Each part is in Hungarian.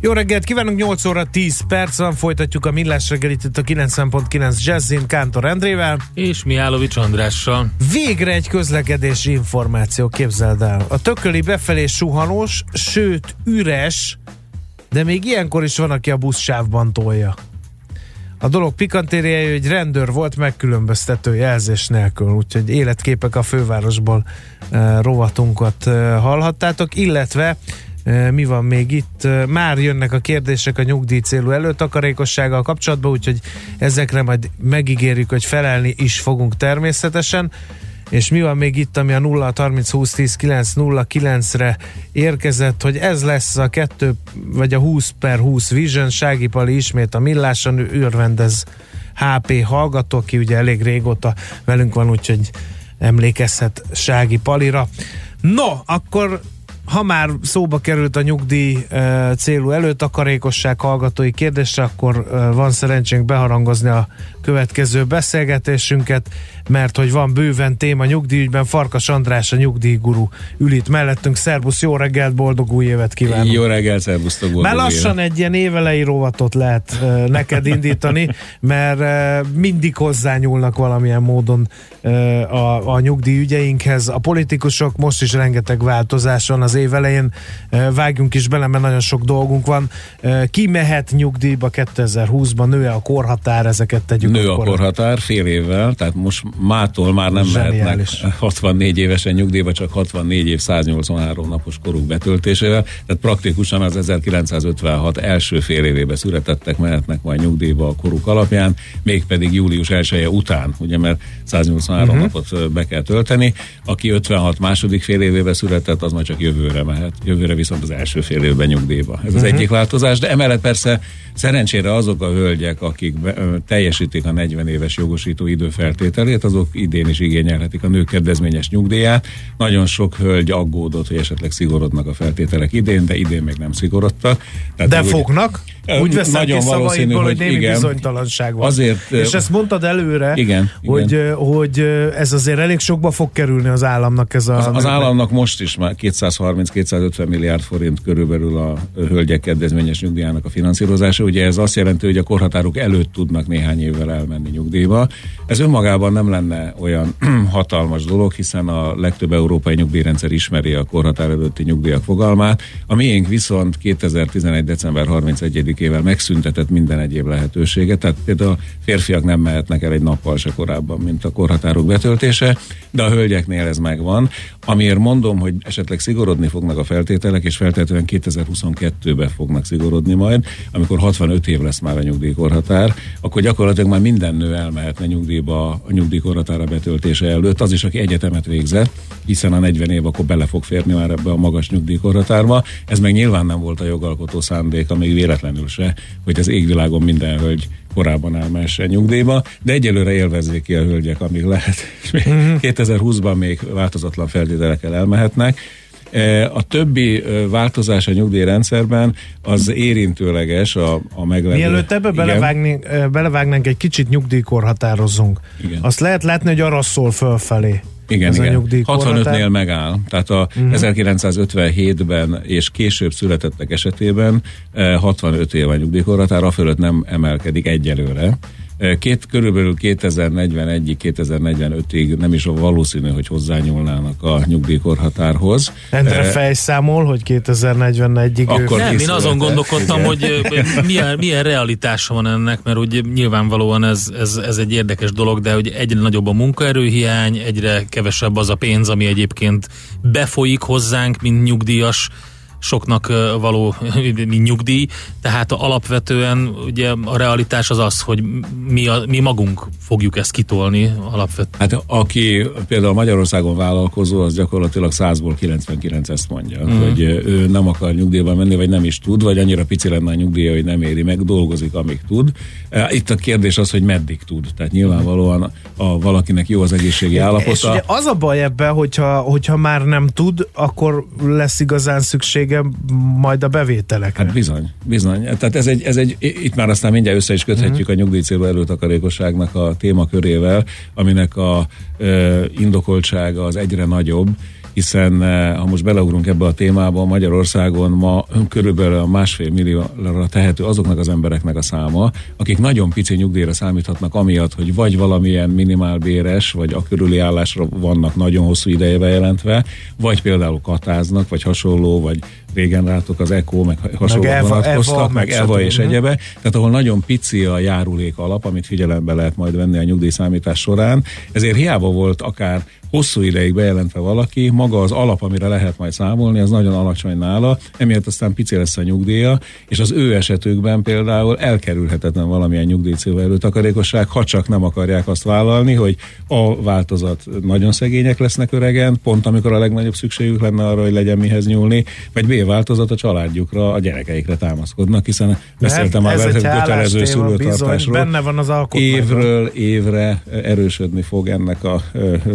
Jó reggelt, kívánunk 8 óra 10 perc van, folytatjuk a millás reggelit itt a 90.9 Jazzin Kántor Endrével. És Mihálovics Andrással. Végre egy közlekedési információ, képzeld el. A tököli befelé suhanós, sőt üres, de még ilyenkor is van, aki a buszsávban tolja. A dolog pikantériája, hogy rendőr volt megkülönböztető jelzés nélkül, úgyhogy életképek a fővárosból uh, rovatunkat uh, hallhattátok, illetve mi van még itt? Már jönnek a kérdések a nyugdíj célú előtakarékossággal kapcsolatban, úgyhogy ezekre majd megígérjük, hogy felelni is fogunk természetesen. És mi van még itt, ami a 0 30 20 10 9 0 9-re érkezett, hogy ez lesz a 2 vagy a 20 per 20 Vision, Sági Pali ismét a milláson, ő HP hallgató, aki ugye elég régóta velünk van, úgyhogy emlékezhet Sági Palira. No, akkor ha már szóba került a nyugdíj e, célú előtakarékosság hallgatói kérdésre, akkor e, van szerencsénk beharangozni a következő beszélgetésünket, mert hogy van bőven téma nyugdíjügyben, Farkas András a nyugdíjguru ül itt mellettünk. Szerbusz, jó reggelt, boldog új évet kívánok! Jó reggelt, szerbusztok, boldog Már lassan évet. egy ilyen évelei rovatot lehet uh, neked indítani, mert uh, mindig hozzányúlnak valamilyen módon uh, a, a nyugdíjügyeinkhez. A politikusok most is rengeteg változás van az év elején, uh, vágjunk is bele, mert nagyon sok dolgunk van. Uh, ki mehet nyugdíjba 2020-ban, nő a korhatár, ezeket tegyük nő a korhatár fél évvel, tehát most mától már nem Zseniális. mehetnek 64 évesen nyugdíjba, csak 64 év 183 napos koruk betöltésével, tehát praktikusan az 1956 első fél évébe születettek mehetnek majd nyugdíjba a koruk alapján, mégpedig július 1 -e után, ugye mert 183 uh-huh. napot be kell tölteni, aki 56 második fél évébe született, az majd csak jövőre mehet, jövőre viszont az első fél évben nyugdíjba. Ez uh-huh. az egyik változás, de emellett persze szerencsére azok a hölgyek, akik be, teljesítik a 40 éves jogosító időfeltételét, azok idén is igényelhetik a nők kedvezményes nyugdíját. Nagyon sok hölgy aggódott, hogy esetleg szigorodnak a feltételek idén, de idén még nem szigorodtak. Tehát de fognak? Úgy veszem nagyon ki szavaidból, hogy, hogy némi igen, bizonytalanság van. Azért, És ezt mondtad előre, igen, hogy, igen. hogy ez azért elég sokba fog kerülni az államnak ez a... Az, az államnak most is már 230-250 milliárd forint körülbelül a hölgyek kedvezményes nyugdíjának a finanszírozása. Ugye ez azt jelenti, hogy a korhatárok előtt tudnak néhány évvel elmenni nyugdíjba. Ez önmagában nem lenne olyan hatalmas dolog, hiszen a legtöbb európai nyugdíjrendszer ismeri a korhatár előtti nyugdíjak fogalmát. A miénk viszont 2011. december 31 ével megszüntetett minden egyéb lehetőséget, tehát például a férfiak nem mehetnek el egy nappal se korábban, mint a korhatárok betöltése, de a hölgyeknél ez megvan. Amiért mondom, hogy esetleg szigorodni fognak a feltételek, és feltétlenül 2022-ben fognak szigorodni majd, amikor 65 év lesz már a nyugdíjkorhatár, akkor gyakorlatilag már minden nő elmehetne nyugdíjba a nyugdíjkorhatára betöltése előtt, az is, aki egyetemet végzett, hiszen a 40 év akkor bele fog férni már ebbe a magas nyugdíjkorhatárba. Ez meg nyilván nem volt a jogalkotó szándék, még véletlenül se, hogy az égvilágon minden hölgy korábban elmehessen nyugdíjba, de egyelőre élvezzék ki a hölgyek, amíg lehet. Uh-huh. 2020-ban még változatlan feltételekkel elmehetnek. E, a többi e, változás a nyugdíjrendszerben az érintőleges a, a meglevő. Mielőtt ebbe belevágnánk, e, belevágnánk egy kicsit nyugdíjkorhatározunk. Igen. Azt lehet látni, hogy arra szól fölfelé. Igen, igen. 65-nél megáll. Tehát a uh-huh. Mhm. 1957-ben és később születettek esetében 65 év a nyugdíjkorhatár, fölött nem emelkedik egyelőre. Két, körülbelül 2041-ig, 2045-ig nem is valószínű, hogy hozzányúlnának a nyugdíjkorhatárhoz. Endre fejszámol, hogy 2041-ig Akkor Nem, én azon gondolkodtam, hogy milyen, milyen realitása van ennek, mert úgy nyilvánvalóan ez, ez, ez egy érdekes dolog, de hogy egyre nagyobb a munkaerőhiány, egyre kevesebb az a pénz, ami egyébként befolyik hozzánk, mint nyugdíjas soknak való nyugdíj, tehát alapvetően ugye a realitás az az, hogy mi, a, mi magunk fogjuk ezt kitolni alapvetően. Hát aki például Magyarországon vállalkozó, az gyakorlatilag 100-ból 99 ezt mondja, mm. hogy ő nem akar nyugdíjba menni, vagy nem is tud, vagy annyira pici lenne a nyugdíja, hogy nem éri meg, dolgozik, amíg tud. Itt a kérdés az, hogy meddig tud. Tehát nyilvánvalóan a valakinek jó az egészségi állapota. És ugye az a baj ebben, hogyha, hogyha már nem tud, akkor lesz igazán szüksége majd a bevételekre. Hát bizony, bizony. Tehát ez egy, ez egy itt már aztán mindjárt össze is köthetjük uh-huh. a nyugdíjcélba előtakarékosságnak a témakörével, aminek a ö, indokoltsága az egyre nagyobb, hiszen ha most beleugrunk ebbe a témába, Magyarországon ma körülbelül a másfél millióra tehető azoknak az embereknek a száma, akik nagyon pici nyugdíjra számíthatnak amiatt, hogy vagy valamilyen minimálbéres, vagy a körüli állásra vannak nagyon hosszú ideje bejelentve, vagy például katáznak, vagy hasonló, vagy régen látok az ECO, meg hasonló meg vonatkoztak, Eva, meg Eva és egyebe, tehát ahol nagyon pici a járulék alap, amit figyelembe lehet majd venni a nyugdíjszámítás során, ezért hiába volt akár hosszú ideig bejelentve valaki, maga az alap, amire lehet majd számolni, az nagyon alacsony nála, emiatt aztán pici lesz a nyugdíja, és az ő esetükben például elkerülhetetlen valamilyen nyugdíjcélva előtakarékosság, ha csak nem akarják azt vállalni, hogy a változat nagyon szegények lesznek öregen, pont amikor a legnagyobb szükségük lenne arra, hogy legyen mihez nyúlni, vagy B változat a családjukra, a gyerekeikre támaszkodnak, hiszen beszéltem már kötelező szülőtartásról. Benne van az Évről évre erősödni fog ennek a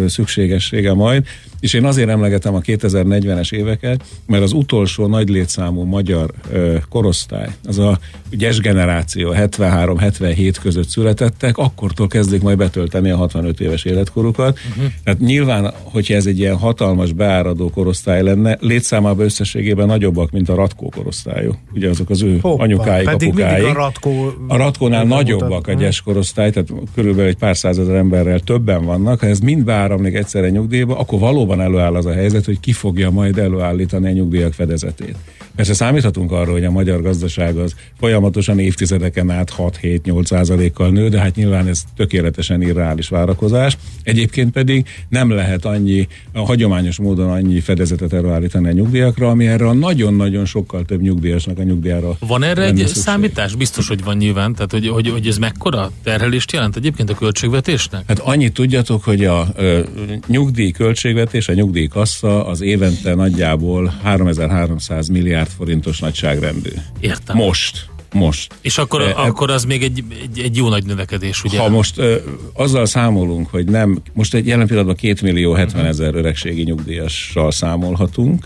szükség szükségessége majd, és én azért emlegetem a 2040-es éveket, mert az utolsó nagy létszámú magyar ö, korosztály, az a gyes generáció 73-77 között születettek, akkortól kezdik majd betölteni a 65 éves életkorukat. Uh-huh. Tehát nyilván, hogyha ez egy ilyen hatalmas beáradó korosztály lenne, létszámában összességében nagyobbak, mint a Ratkó korosztályú. Ugye azok az ő Hoppa, anyukáik, pedig apukáik. A, Ratkó a Ratkónál nagyobbak a gyes korosztály, tehát körülbelül egy pár százezer emberrel többen vannak. Ha ez mind beáramlik egyszerre nyugdíjba, akkor valóban előáll az a helyzet, hogy ki fogja majd előállítani a nyugdíjak fedezetét. Persze számíthatunk arra, hogy a magyar gazdaság az folyamatosan évtizedeken át 6-7-8 százalékkal nő, de hát nyilván ez tökéletesen irreális várakozás. Egyébként pedig nem lehet annyi, a hagyományos módon annyi fedezetet előállítani a nyugdíjakra, ami erre a nagyon-nagyon sokkal több nyugdíjasnak a nyugdíjára. Van erre egy szükség. számítás? Biztos, hogy van nyilván. Tehát, hogy, hogy, hogy ez mekkora terhelést jelent egyébként a költségvetésnek? Hát annyit tudjatok, hogy a ö, nyugdíj költségvetés, a nyugdíjkassa az évente nagyjából 3300 milliárd forintos nagyságrendű. Értem. Most most. És akkor, e, akkor az még egy, egy, egy jó nagy növekedés, ugye? Ha most e, azzal számolunk, hogy nem, most egy jelen pillanatban 2 millió 70 ezer öregségi nyugdíjassal számolhatunk,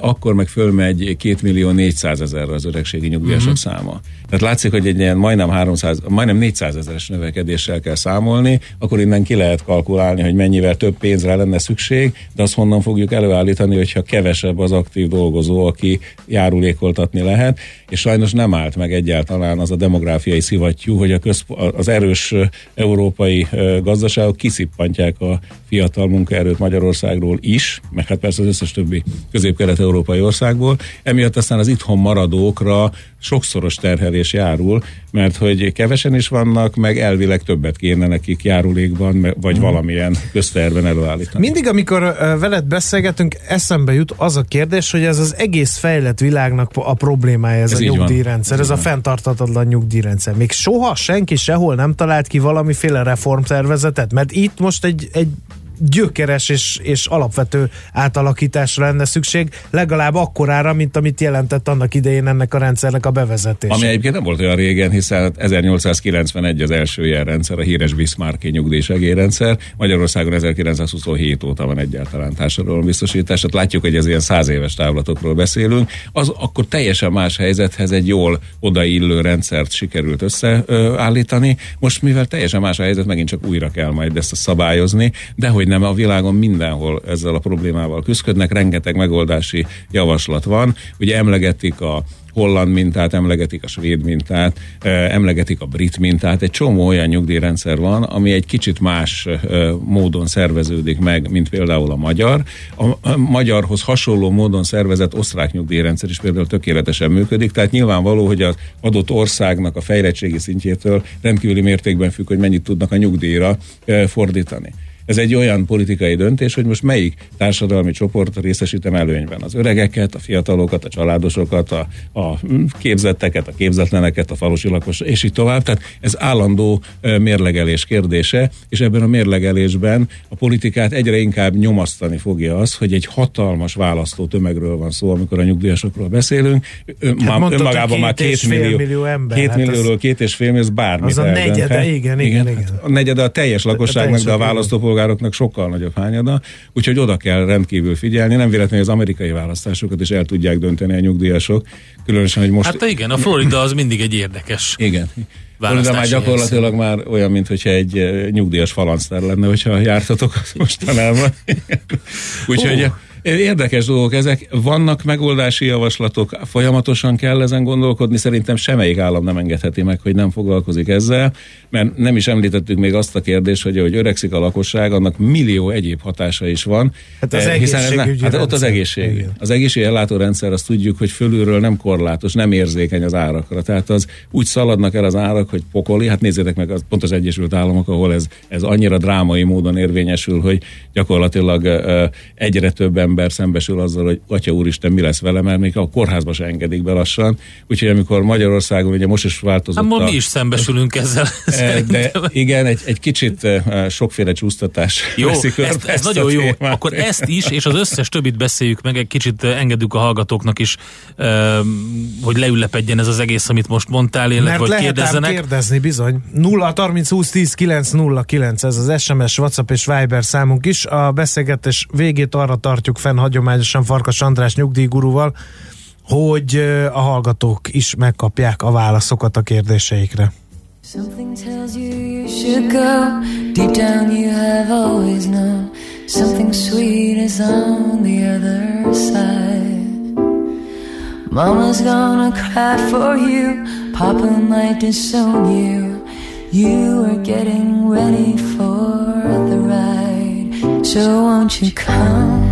akkor meg fölmegy 2 millió 400 ezerre az öregségi nyugdíjasok uh-huh. száma. Tehát látszik, hogy egy ilyen majdnem 300, majdnem 400 ezeres növekedéssel kell számolni, akkor innen ki lehet kalkulálni, hogy mennyivel több pénzre lenne szükség, de azt honnan fogjuk előállítani, hogyha kevesebb az aktív dolgozó, aki járulékoltatni lehet, és sajnos nem állt meg egyáltalán az a demográfiai szivattyú, hogy a közp- az erős európai gazdaságok kiszippantják a fiatal munkaerőt Magyarországról is, meg hát persze az összes többi közép-kelet-európai országból, emiatt aztán az itthon maradókra sokszoros terhelés járul, mert hogy kevesen is vannak, meg elvileg többet kéne nekik járulékban, vagy hmm. valamilyen közterben előállítani. Mindig, amikor veled beszélgetünk, eszembe jut az a kérdés, hogy ez az egész fejlett világnak a problémája, ez, ez a nyugdíjrendszer, ez, ez a fenntartatatlan nyugdíjrendszer. Még soha senki sehol nem talált ki valamiféle reformtervezetet, mert itt most egy, egy gyökeres és, és alapvető átalakításra lenne szükség, legalább akkorára, mint amit jelentett annak idején ennek a rendszernek a bevezetése. Ami egyébként nem volt olyan régen, hiszen 1891 az első ilyen rendszer, a híres Bismarcki nyugdíjsegélyrendszer, Magyarországon 1927 óta van egyáltalán társadalombiztosítás, tehát látjuk, hogy ez ilyen száz éves távlatokról beszélünk, az akkor teljesen más helyzethez egy jól odaillő rendszert sikerült összeállítani. Most mivel teljesen más a helyzet, megint csak újra kell majd ezt a szabályozni, de hogy nem a világon mindenhol ezzel a problémával küzdködnek, rengeteg megoldási javaslat van. Ugye emlegetik a holland mintát, emlegetik a svéd mintát, emlegetik a brit mintát. Egy csomó olyan nyugdíjrendszer van, ami egy kicsit más módon szerveződik meg, mint például a magyar. A magyarhoz hasonló módon szervezett osztrák nyugdíjrendszer is például tökéletesen működik, tehát nyilvánvaló, hogy az adott országnak a fejlettségi szintjétől rendkívüli mértékben függ, hogy mennyit tudnak a nyugdíjra fordítani. Ez egy olyan politikai döntés, hogy most melyik társadalmi csoport részesítem előnyben. Az öregeket, a fiatalokat, a családosokat, a, a képzetteket, a képzetleneket, a falusi lakos, és így tovább. Tehát ez állandó mérlegelés kérdése, és ebben a mérlegelésben a politikát egyre inkább nyomasztani fogja az, hogy egy hatalmas választó tömegről van szó, amikor a nyugdíjasokról beszélünk. Hát már, önmagában már két millió, millió ember. Két hát millióról két és fél ez bármit Az a negyede, igen, igen, igen. igen. Hát a negyede a teljes lakosságnak, de a választópolgároknak sokkal nagyobb hányada, úgyhogy oda kell rendkívül figyelni. Nem véletlenül az amerikai választásokat is el tudják dönteni a nyugdíjasok, különösen, hogy most... Hát igen, a Florida az mindig egy érdekes Igen. Florida már gyakorlatilag már olyan, mintha egy eh, nyugdíjas falancter lenne, hogyha jártatok mostanában. Úgyhogy... Érdekes dolgok ezek, vannak megoldási javaslatok, folyamatosan kell ezen gondolkodni, szerintem semmelyik állam nem engedheti meg, hogy nem foglalkozik ezzel, mert nem is említettük még azt a kérdést, hogy ahogy öregszik a lakosság, annak millió egyéb hatása is van. Hát az eh, hiszen ez ne, hát ott az egészség. Igen. Az egészség rendszer, azt tudjuk, hogy fölülről nem korlátos, nem érzékeny az árakra. Tehát az úgy szaladnak el az árak, hogy pokoli, hát nézzétek meg az, pont az Egyesült Államok, ahol ez, ez annyira drámai módon érvényesül, hogy gyakorlatilag uh, egyre többen ember szembesül azzal, hogy Atya Úristen, mi lesz vele, mert még a kórházba se engedik be lassan. Úgyhogy amikor Magyarországon, ugye most is változott. Hát a... mi is szembesülünk ezzel. Eh, de igen, egy, egy kicsit eh, sokféle csúsztatás. Jó, ezt, ezt, ez nagyon jó. Témát. Akkor ezt is, és az összes többit beszéljük meg, egy kicsit eh, engedünk a hallgatóknak is, hogy leülepedjen ez az egész, amit most mondtál, illetve hogy kérdezzenek. kérdezni, bizony. 0 30 20 10 9 0 9, ez az SMS, WhatsApp és Viber számunk is. A beszélgetés végét arra tartjuk fenn, hagyományosan Farkas András nyugdíjgurúval, hogy a hallgatók is megkapják a válaszokat a kérdéseikre. Something tells you you should go. Deep down you have always known. Something sweet is on the other side. Mama's gonna cry for you. Papa might disown you. You are getting ready for the ride. So won't you come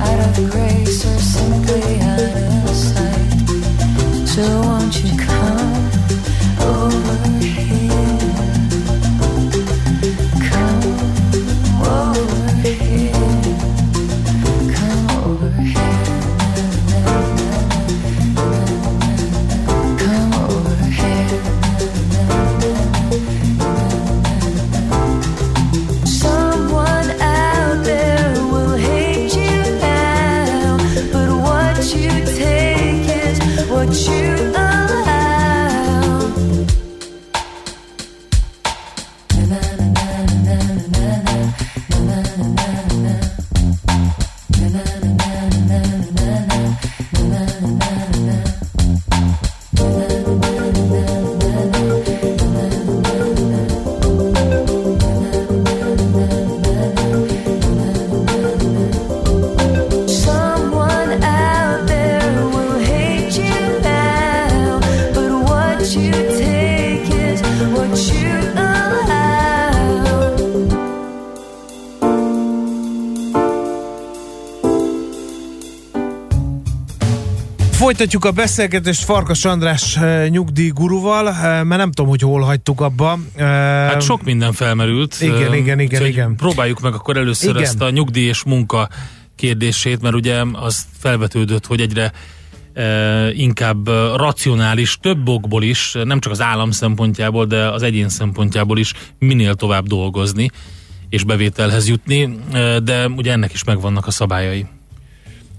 out of grace or simply out of sight. So won't you come Folytatjuk a beszélgetést Farkas András eh, nyugdíjguruval, eh, mert nem tudom, hogy hol hagytuk abba. Eh, hát sok minden felmerült. Igen, igen, igen. igen. Próbáljuk meg akkor először igen. ezt a nyugdíj és munka kérdését, mert ugye az felvetődött, hogy egyre inkább racionális, több okból is, nem csak az állam szempontjából, de az egyén szempontjából is minél tovább dolgozni és bevételhez jutni, de ugye ennek is megvannak a szabályai.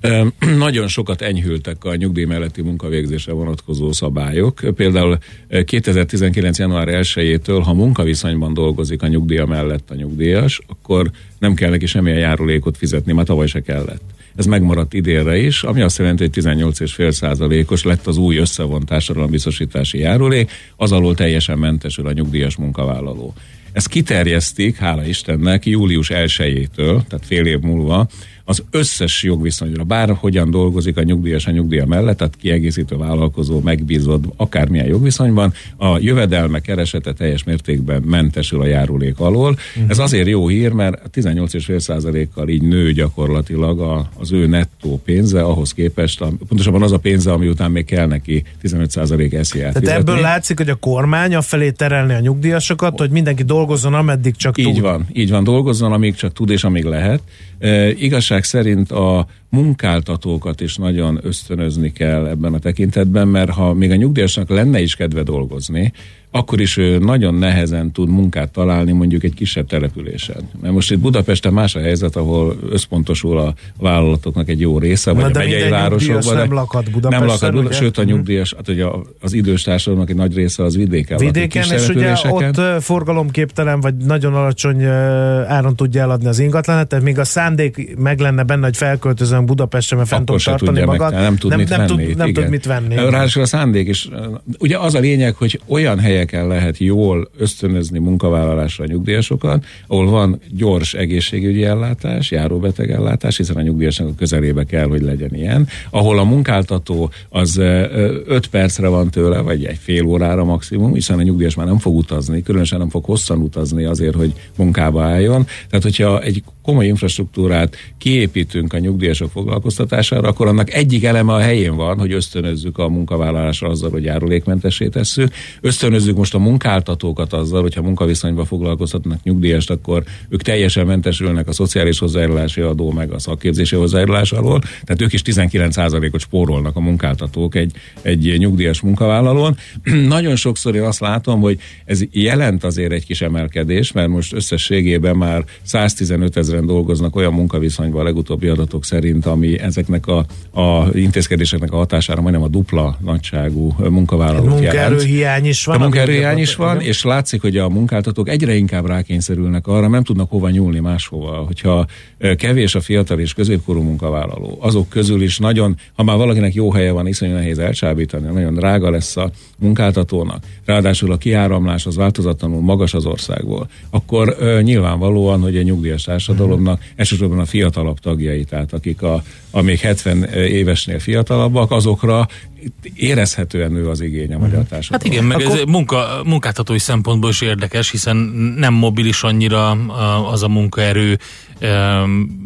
Nagyon sokat enyhültek a nyugdíj melletti munkavégzésre vonatkozó szabályok. Például 2019. január 1-től, ha munkaviszonyban dolgozik a nyugdíja mellett a nyugdíjas, akkor nem kell neki semmilyen járulékot fizetni, már tavaly se kellett. ez megmaradt idénre is, ami azt jelenti, hogy 18,5 százalékos lett az új összevont társadalombiztosítási járulék, az alól teljesen mentesül a nyugdíjas munkavállaló. Ezt kiterjesztik, hála Istennek, július 1-től, tehát fél év múlva, az összes jogviszonyra, bárhogyan dolgozik a nyugdíjas a nyugdíja mellett, tehát kiegészítő vállalkozó, megbízott, akármilyen jogviszonyban, a jövedelme keresete teljes mértékben mentesül a járulék alól. Uh-huh. Ez azért jó hír, mert 18,5%-kal így nő gyakorlatilag a, az ő nettó pénze ahhoz képest, a, pontosabban az a pénze, ami után még kell neki 15% esziát Tehát ebből látszik, hogy a kormány a felé terelni a nyugdíjasokat, hogy mindenki dolgozzon, ameddig csak így tud. Így van, így van, dolgozzon, amíg csak tud és amíg lehet. E, igazság szerint a munkáltatókat is nagyon ösztönözni kell ebben a tekintetben, mert ha még a nyugdíjasnak lenne is kedve dolgozni, akkor is nagyon nehezen tud munkát találni mondjuk egy kisebb településen. Mert most itt Budapesten más a helyzet, ahol összpontosul a vállalatoknak egy jó része, Na, vagy a megyei városokban. Nem lakad Budapesten, nem lakad, ugye? sőt a mhm. nyugdíjas, hát ugye az idős társadalomnak egy nagy része az vidéken. Vidéken, és ugye ott forgalomképtelen, vagy nagyon alacsony áron tudja eladni az ingatlanet, tehát még a szándék meg lenne benne, hogy felköltözön Budapestre, mert fent tud tartani magad. Meg, nem tud nem, mit nem venni. Tud, nem tud mit venni. Ráadásul a szándék is, ugye az a lényeg, hogy olyan helyek helyeken lehet jól ösztönözni munkavállalásra a nyugdíjasokat, ahol van gyors egészségügyi ellátás, járóbeteg ellátás, hiszen a nyugdíjasnak a közelébe kell, hogy legyen ilyen, ahol a munkáltató az 5 percre van tőle, vagy egy fél órára maximum, hiszen a nyugdíjas már nem fog utazni, különösen nem fog hosszan utazni azért, hogy munkába álljon. Tehát, hogyha egy komoly infrastruktúrát kiépítünk a nyugdíjasok foglalkoztatására, akkor annak egyik eleme a helyén van, hogy ösztönözzük a munkavállalásra azzal, hogy járulékmentessé tesszük. Ösztönözzük most a munkáltatókat azzal, hogyha munkaviszonyban foglalkoztatnak nyugdíjast, akkor ők teljesen mentesülnek a szociális hozzájárulási adó, meg a szakképzési hozzájárulás alól. Tehát ők is 19%-ot spórolnak a munkáltatók egy, egy nyugdíjas munkavállalón. Nagyon sokszor én azt látom, hogy ez jelent azért egy kis emelkedés, mert most összességében már 115 ezer ezeren dolgoznak olyan munkaviszonyban a legutóbbi adatok szerint, ami ezeknek a, a intézkedéseknek a hatására majdnem a dupla nagyságú munkavállalók Munkaerőhiány is van. A munkaerőhiány is van, és látszik, hogy a munkáltatók egyre inkább rákényszerülnek arra, nem tudnak hova nyúlni máshova. Hogyha kevés a fiatal és középkorú munkavállaló, azok közül is nagyon, ha már valakinek jó helye van, iszonyú nehéz elcsábítani, nagyon drága lesz a munkáltatónak, ráadásul a kiáramlás az változatlanul magas az országból, akkor ö, nyilvánvalóan, hogy a nyugdíjas társadalom társadalomnak, elsősorban a fiatalabb tagjai, tehát akik a, a még 70 évesnél fiatalabbak, azokra érezhetően nő az igény a magyar társadalom. Hát igen, meg Akkor... ez munka, munkáltatói szempontból is érdekes, hiszen nem mobilis annyira az a munkaerő,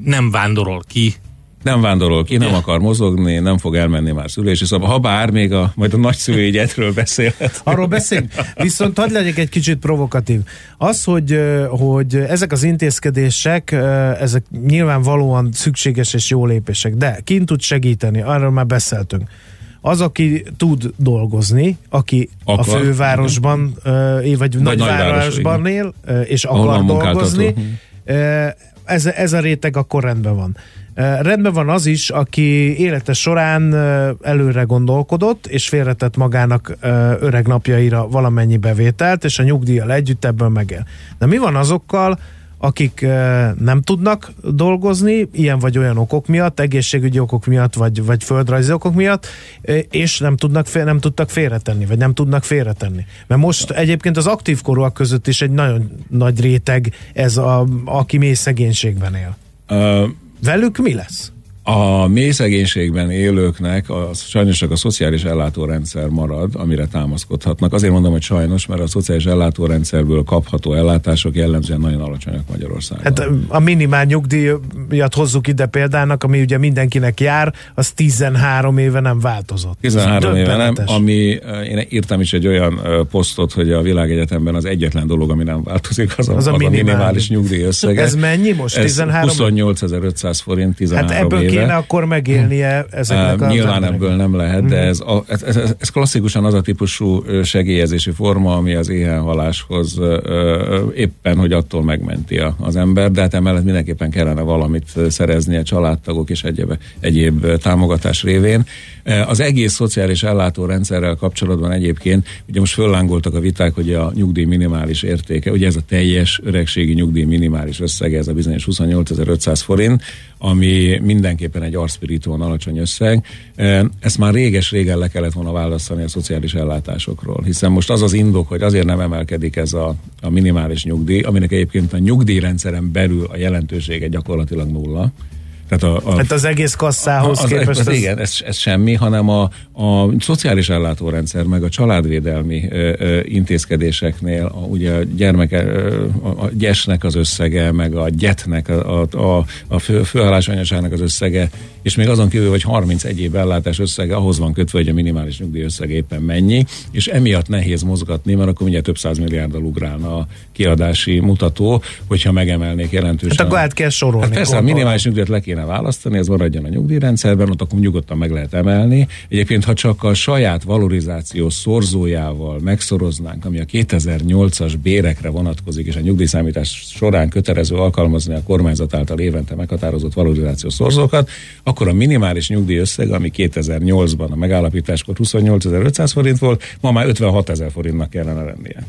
nem vándorol ki nem vándorol ki, nem akar mozogni, nem fog elmenni már szülési szóval ha bár még a, majd a nagyszülőigyetről beszélhet. Arról beszélünk, viszont hadd legyek egy kicsit provokatív. Az, hogy, hogy ezek az intézkedések, ezek nyilvánvalóan szükséges és jó lépések, de kint tud segíteni, arról már beszéltünk. Az, aki tud dolgozni, aki akar, a fővárosban, igen. vagy nagy nagyvárosban él, és akar dolgozni, ez, ez a réteg akkor rendben van. Rendben van az is, aki élete során előre gondolkodott, és félretett magának öreg napjaira valamennyi bevételt, és a nyugdíjjal együtt ebből megél. De mi van azokkal, akik nem tudnak dolgozni, ilyen vagy olyan okok miatt, egészségügyi okok miatt, vagy, vagy földrajzi okok miatt, és nem, tudnak, nem tudtak félretenni, vagy nem tudnak félretenni. Mert most egyébként az aktív korúak között is egy nagyon nagy réteg ez, a, aki mély szegénységben él. Uh, Velük mi lesz? A mély szegénységben élőknek a, sajnos csak a szociális ellátórendszer marad, amire támaszkodhatnak. Azért mondom, hogy sajnos, mert a szociális ellátórendszerből kapható ellátások jellemzően nagyon alacsonyak Magyarországon. Hát a minimál nyugdíjat hozzuk ide példának, ami ugye mindenkinek jár, az 13 éve nem változott. 13 éve nem, ami én írtam is egy olyan posztot, hogy a világegyetemben az egyetlen dolog, ami nem változik, az a, az a, minimális. a minimális nyugdíj összege. Ez mennyi most? 13? 28.500 forint 13 hát ebből éve. Kéne akkor megélnie ezeknek uh, a Nyilván ebből nem lehet, de mhm. ez, a, ez, ez, ez klasszikusan az a típusú segélyezési forma, ami az éhenhaláshoz éppen, hogy attól megmenti az ember, de hát emellett mindenképpen kellene valamit szerezni a családtagok és egyéb, egyéb támogatás révén. Az egész szociális ellátórendszerrel kapcsolatban egyébként, ugye most föllángoltak a viták, hogy a nyugdíj minimális értéke, ugye ez a teljes öregségi nyugdíj minimális összege, ez a bizonyos 28.500 forint, ami mindenki mindenképpen egy arszpirítón alacsony összeg. Ezt már réges-régen le kellett volna választani a szociális ellátásokról, hiszen most az az indok, hogy azért nem emelkedik ez a, a minimális nyugdíj, aminek egyébként a nyugdíjrendszeren belül a jelentősége gyakorlatilag nulla tehát a, a, hát az egész kasszához az, képest... Az, az, igen, ez, ez semmi, hanem a, a szociális ellátórendszer, meg a családvédelmi ö, ö, intézkedéseknél, a, ugye a gyermeke, ö, a, a gyesnek az összege, meg a gyetnek, a, a, a fő, főállásanyaságnak az összege, és még azon kívül, hogy 30 egyéb ellátás összege, ahhoz van kötve, hogy a minimális nyugdíj összege éppen mennyi, és emiatt nehéz mozgatni, mert akkor ugye több száz milliárddal ugrálna a kiadási mutató, hogyha megemelnék jelentősen. Hát akkor át kell sorolni. Hát persze, a minimális nyugdíjat le kéne választani, ez maradjon a nyugdíjrendszerben, ott akkor nyugodtan meg lehet emelni. Egyébként, ha csak a saját valorizáció szorzójával megszoroznánk, ami a 2008-as bérekre vonatkozik, és a nyugdíjszámítás során kötelező alkalmazni a kormányzat által évente meghatározott valorizáció szorzókat, akkor a minimális nyugdíj összeg, ami 2008-ban a megállapításkor 28.500 forint volt, ma már 56.000 forintnak kellene lennie.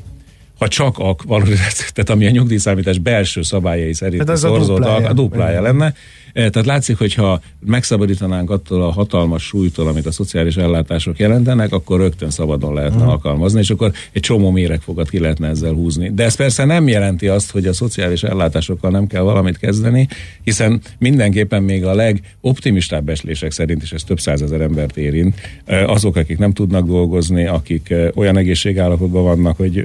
Ha csak a valorizáció, tehát ami a nyugdíjszámítás belső szabályai szerint hát az a duplája, a duplája lenne, tehát látszik, hogy ha megszabadítanánk attól a hatalmas súlytól, amit a szociális ellátások jelentenek, akkor rögtön szabadon lehetne mm. alkalmazni, és akkor egy csomó méregfogat ki lehetne ezzel húzni. De ez persze nem jelenti azt, hogy a szociális ellátásokkal nem kell valamit kezdeni, hiszen mindenképpen még a legoptimistább eslések szerint is ez több százezer embert érint. Eh, azok, akik nem tudnak dolgozni, akik eh, olyan egészségállapotban vannak, hogy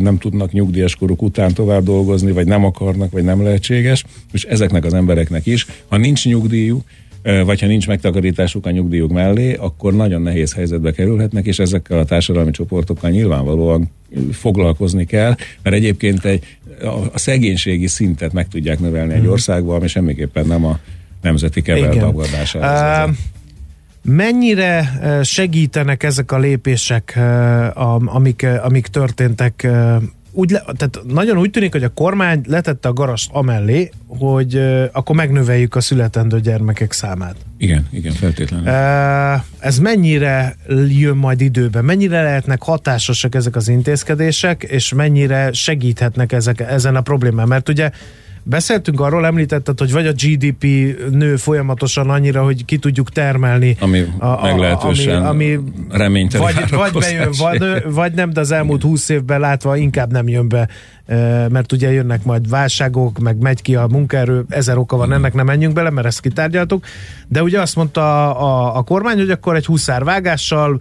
nem tudnak nyugdíjas koruk után tovább dolgozni, vagy nem akarnak, vagy nem lehetséges, és ezeknek az embereknek is ha nincs nyugdíjuk, vagy ha nincs megtakarításuk a nyugdíjuk mellé, akkor nagyon nehéz helyzetbe kerülhetnek, és ezekkel a társadalmi csoportokkal nyilvánvalóan foglalkozni kell, mert egyébként egy, a szegénységi szintet meg tudják növelni egy mhm. országban, ami semmiképpen nem a nemzeti keverdagadásra. Uh, mennyire segítenek ezek a lépések, amik, amik történtek úgy le, tehát nagyon úgy tűnik, hogy a kormány letette a garast amellé, hogy uh, akkor megnöveljük a születendő gyermekek számát. Igen, igen, feltétlenül. Uh, ez mennyire jön majd időben? Mennyire lehetnek hatásosak ezek az intézkedések, és mennyire segíthetnek ezek, ezen a problémán? Mert ugye Beszéltünk arról, említetted, hogy vagy a GDP nő folyamatosan annyira, hogy ki tudjuk termelni. Ami a, a, meglehetősen ami, ami reménytelen vagy, vagy bejön, vagy, vagy nem, de az elmúlt húsz évben látva inkább nem jön be, mert ugye jönnek majd válságok, meg megy ki a munkaerő, ezer oka van, ennek nem menjünk bele, mert ezt kitárgyaltuk. De ugye azt mondta a, a, a kormány, hogy akkor egy huszárvágással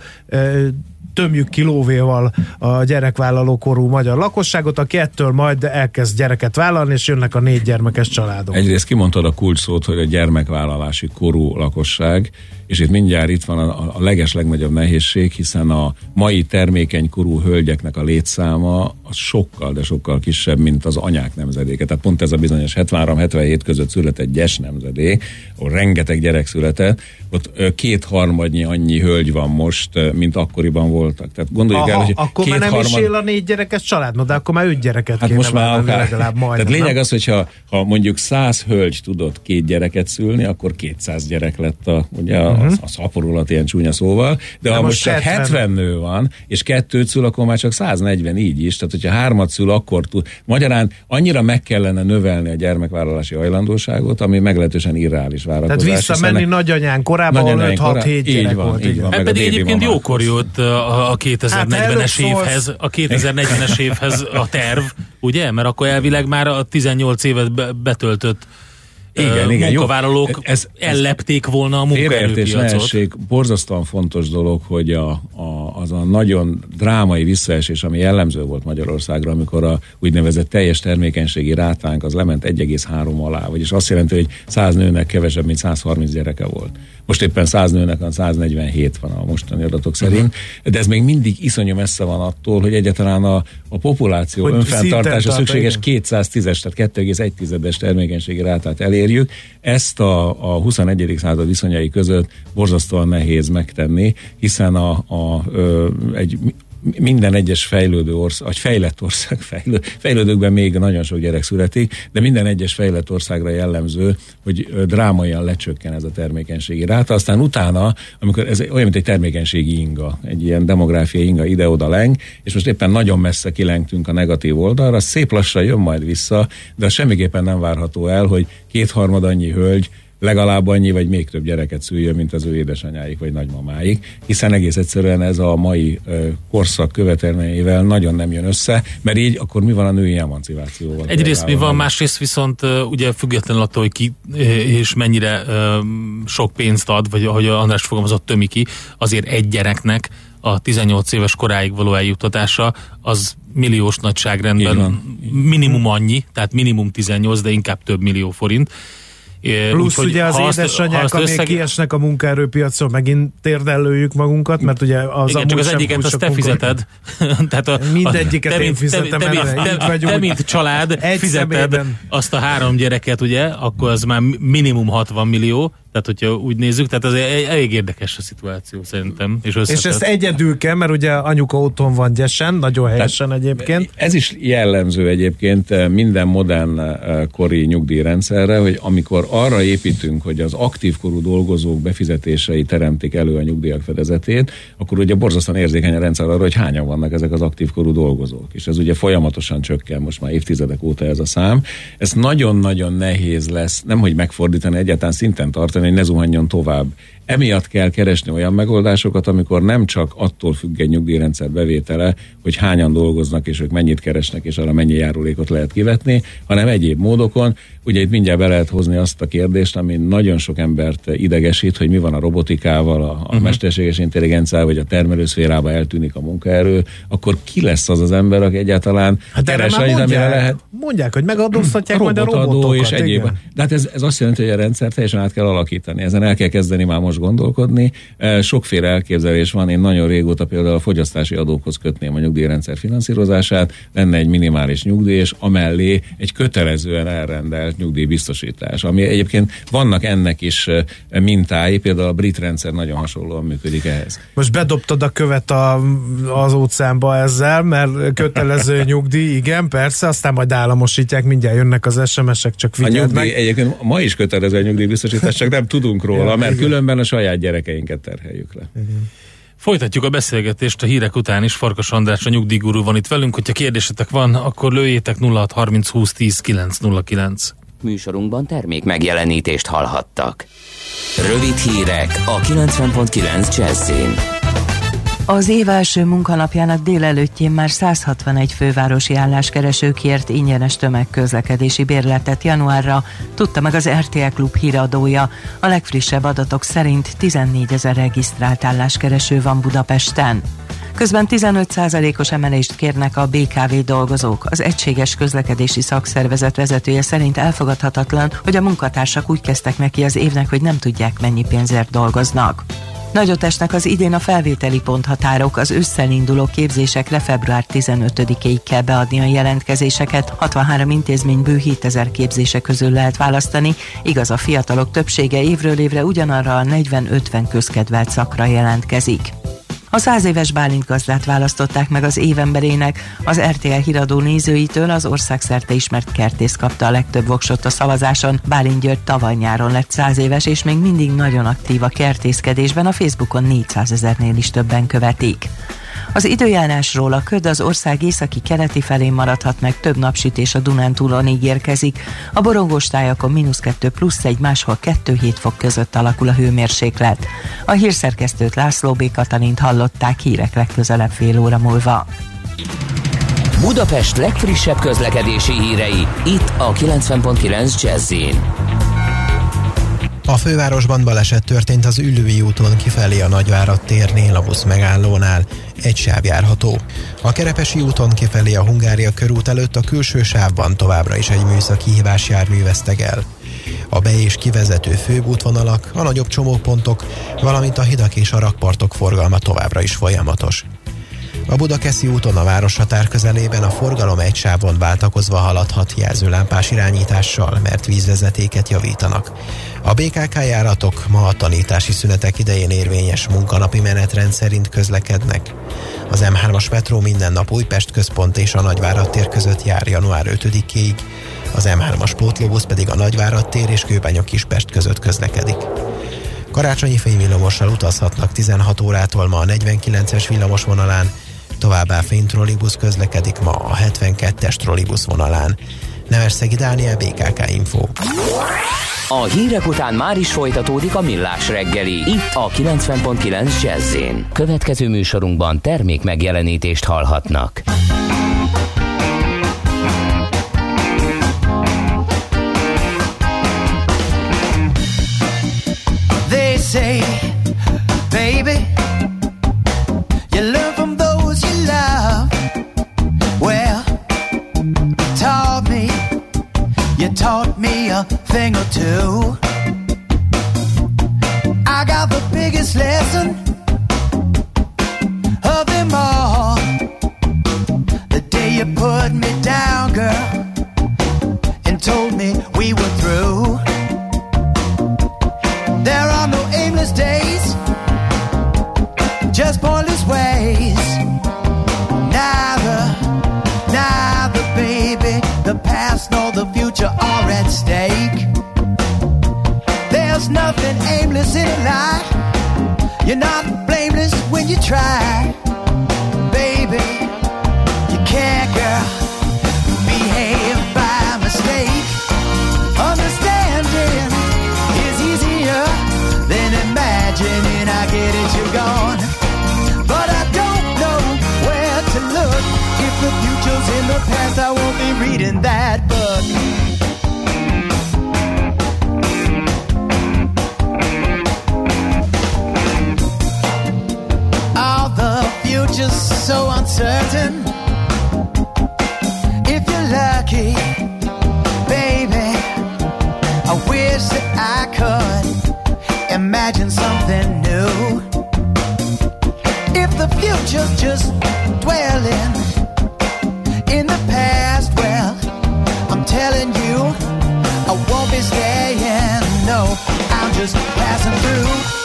tömjük kilóvéval a gyerekvállaló korú magyar lakosságot, aki ettől majd elkezd gyereket vállalni, és jönnek a négy gyermekes családok. Egyrészt kimondtad a kulcs hogy a gyermekvállalási korú lakosság, és itt mindjárt itt van a, a leges legnagyobb nehézség, hiszen a mai termékeny korú hölgyeknek a létszáma az sokkal, de sokkal kisebb, mint az anyák nemzedéke. Tehát pont ez a bizonyos 73-77 között született gyes nemzedék, ahol rengeteg gyerek született, ott kétharmadnyi annyi hölgy van most, mint akkoriban voltak. Tehát gondoljuk Aha, el, hogy akkor már nem harmad... is él a négy gyerekes család, de akkor már öt gyereket hát most már akár, legalább majd. Tehát lényeg nem? az, hogyha ha mondjuk száz hölgy tudott két gyereket szülni, akkor 200 gyerek lett a, ugye a, uh-huh. a szaporulat ilyen csúnya szóval, de, de ha most csak 70. 70 nő van, és kettőt szül, akkor már csak 140 így is. Tehát, hogyha hármat szül, akkor tud. Magyarán annyira meg kellene növelni a gyermekvállalási hajlandóságot, ami meglehetősen irreális várakozás. Tehát visszamenni nagyanyán korábban 5-6-7 gyerek van, volt. Így van, hát pedig egyébként jókor jött a, a 2040-es hát évhez, a 2040-es évhez a terv, ugye? Mert akkor elvileg már a 18 évet betöltött igen, igen, munkavállalók ez, ez ellepték volna a munkaerőpiacot. borzasztóan fontos dolog, hogy a, a, az a nagyon drámai visszaesés, ami jellemző volt Magyarországra, amikor a úgynevezett teljes termékenységi rátánk az lement 1,3 alá, vagyis azt jelenti, hogy 100 nőnek kevesebb, mint 130 gyereke volt. Most éppen 100 nőnek van, 147 van a mostani adatok szerint, uh-huh. de ez még mindig iszonyú messze van attól, hogy egyáltalán a, a populáció hogy önfenntartása szükséges 210-es, tehát 2,1-es termékenységi rátát elérjük. Ezt a, a 21. század viszonyai között borzasztóan nehéz megtenni, hiszen a, a, egy minden egyes fejlődő ország, vagy fejlett ország, fejlő, fejlődőkben még nagyon sok gyerek születik, de minden egyes fejlett országra jellemző, hogy drámaian lecsökken ez a termékenységi ráta. Aztán utána, amikor ez olyan, mint egy termékenységi inga, egy ilyen demográfiai inga ide-oda leng, és most éppen nagyon messze kilengtünk a negatív oldalra, szép lassan jön majd vissza, de semmiképpen nem várható el, hogy kétharmad annyi hölgy legalább annyi, vagy még több gyereket szüljön, mint az ő édesanyáik vagy nagymamáik, hiszen egész egyszerűen ez a mai korszak követelményeivel nagyon nem jön össze, mert így akkor mi van a női emancipációval? Egyrészt mi van, másrészt viszont ugye függetlenül attól, hogy ki és mennyire sok pénzt ad, vagy ahogy András fogalmazott, tömi ki, azért egy gyereknek a 18 éves koráig való eljutatása az milliós nagyságrendben minimum annyi, tehát minimum 18, de inkább több millió forint. Plusz úgy, ugye az édesanyák, amik összeg... kiesnek a munkaerőpiacon, megint térdellőjük magunkat, mert ugye az Igen, csak az egyiket azt te fizeted. Tehát a, Mindegyiket te, én fizetem te, te, te, te, te, mint család fizeted szemében. azt a három gyereket, ugye, akkor az már minimum 60 millió, tehát, hogyha úgy nézzük, tehát az elég érdekes a szituáció szerintem. És, és ezt egyedül kell, mert ugye anyuka otthon van gyesen, nagyon helyesen tehát egyébként. Ez is jellemző egyébként eh, minden modern eh, kori nyugdíjrendszerre, hogy amikor arra építünk, hogy az aktív korú dolgozók befizetései teremtik elő a nyugdíjak fedezetét, akkor ugye borzasztóan érzékeny a rendszer arra, hogy hányan vannak ezek az aktív korú dolgozók. És ez ugye folyamatosan csökken, most már évtizedek óta ez a szám. Ez nagyon-nagyon nehéz lesz, nem hogy megfordítani, egyáltalán szinten tartani, hogy ne zuhanjon tovább. Emiatt kell keresni olyan megoldásokat, amikor nem csak attól függ egy nyugdíjrendszer bevétele, hogy hányan dolgoznak, és ők mennyit keresnek, és arra mennyi járulékot lehet kivetni, hanem egyéb módokon. Ugye itt mindjárt be lehet hozni azt a kérdést, ami nagyon sok embert idegesít, hogy mi van a robotikával, a, a uh-huh. mesterséges intelligenciával, vagy a termelőszférába eltűnik a munkaerő, akkor ki lesz az az ember, aki egyáltalán hát keres annyit, amire lehet. Mondják, hogy megadóztatják a majd a robotokat. és egyéb. De hát ez, ez azt jelenti, hogy a rendszer teljesen át kell alakítani. Ezen el kell kezdeni már most gondolkodni. Sokféle elképzelés van. Én nagyon régóta például a fogyasztási adókhoz kötném a nyugdíjrendszer finanszírozását, lenne egy minimális nyugdíj, és amellé egy kötelezően elrendelt nyugdíjbiztosítás, ami egyébként vannak ennek is mintái, például a brit rendszer nagyon hasonlóan működik ehhez. Most bedobtad a követ a, az óceánba ezzel, mert kötelező nyugdíj, igen, persze, aztán majd államosítják, mindjárt jönnek az SMS-ek, csak figyeld a nyugdíj, meg. Egyébként ma is kötelező a nyugdíjbiztosítás, csak nem tudunk róla, ja, mert igen. különben a saját gyerekeinket terheljük le. Igen. Folytatjuk a beszélgetést a hírek után is. Farkas András, a nyugdíjgurú van itt velünk. Hogyha kérdésetek van, akkor lőjétek 0630 20 10 909. Műsorunkban termék megjelenítést hallhattak. Rövid hírek a 90.9 Jazzin. Az év első munkanapjának délelőttjén már 161 fővárosi álláskereső kért ingyenes tömegközlekedési bérletet januárra, tudta meg az RTL Klub híradója. A legfrissebb adatok szerint 14 ezer regisztrált álláskereső van Budapesten. Közben 15%-os emelést kérnek a BKV dolgozók. Az Egységes Közlekedési Szakszervezet vezetője szerint elfogadhatatlan, hogy a munkatársak úgy kezdtek neki az évnek, hogy nem tudják mennyi pénzért dolgoznak. Nagyot esnek az idén a felvételi ponthatárok, az ősszel induló képzésekre február 15-ig kell beadni a jelentkezéseket, 63 intézményből 7000 képzése közül lehet választani, igaz a fiatalok többsége évről évre ugyanarra a 40-50 közkedvelt szakra jelentkezik. A száz éves Bálint gazdát választották meg az évemberének. Az RTL híradó nézőitől az országszerte ismert kertész kapta a legtöbb voksot a szavazáson. Bálint György tavaly nyáron lett száz éves, és még mindig nagyon aktív a kertészkedésben. A Facebookon 400 ezernél is többen követik. Az időjárásról a köd az ország északi keleti felén maradhat meg, több napsütés a Dunántúlon ígérkezik. A borongós tájakon mínusz 2 plusz egy, máshol 2-7 fok között alakul a hőmérséklet. A hírszerkesztőt László B. Katalint hallották hírek legközelebb fél óra múlva. Budapest legfrissebb közlekedési hírei, itt a 90.9 jazz a fővárosban baleset történt az Üllői úton kifelé a Nagyvárad térnél, a busz megállónál. Egy sáv járható. A Kerepesi úton kifelé a Hungária körút előtt a külső sávban továbbra is egy műszaki hívás jármű vesztegel. A be- és kivezető főútvonalak, a nagyobb csomópontok, valamint a hidak és a rakpartok forgalma továbbra is folyamatos. A Budakeszi úton a városhatár közelében a forgalom egy sávon váltakozva haladhat jelzőlámpás irányítással, mert vízvezetéket javítanak. A BKK járatok ma a tanítási szünetek idején érvényes munkanapi menetrend szerint közlekednek. Az M3-as metró minden nap Újpest központ és a Nagyvárad tér között jár január 5-ig, az M3-as pótlóbusz pedig a Nagyvárad tér és Kőbánya Kispest között közlekedik. Karácsonyi fényvillamossal utazhatnak 16 órától ma a 49-es villamos vonalán, Továbbá fénytrollibusz közlekedik ma a 72-es trollibusz vonalán. Nevesszegi Dániel, BKK Info. A hírek után már is folytatódik a millás reggeli. Itt a 90.9 jazz Következő műsorunkban termék megjelenítést hallhatnak. They say, taught me a thing or two. I got the biggest lesson of them all. The day you put me down, girl, and told me we were through. There are no aimless days, just pointless ways. Neither, neither, baby, the past nor the at stake. There's nothing aimless in life. You're not blameless when you try, so uncertain. If you're lucky, baby, I wish that I could imagine something new. If the future's just dwelling in the past, well, I'm telling you, I won't be staying. No, I'm just passing through.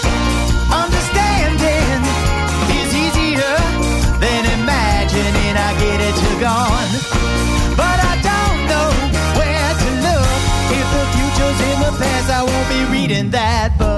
that. But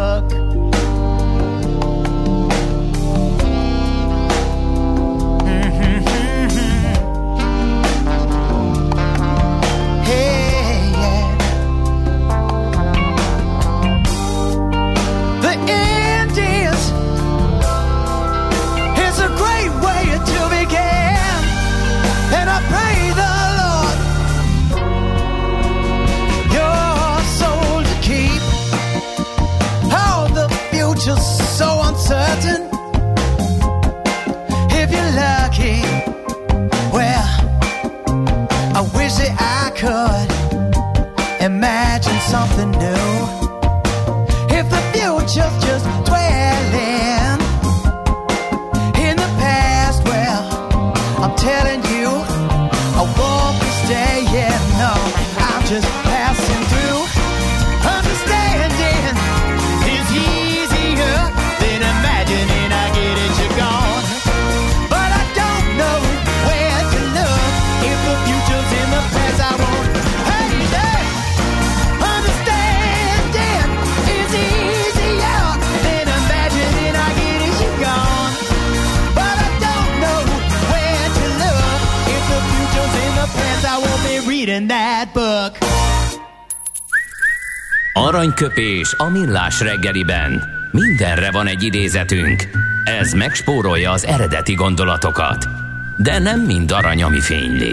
Aranyköpés a millás reggeliben. Mindenre van egy idézetünk. Ez megspórolja az eredeti gondolatokat. De nem mind arany, ami fényli.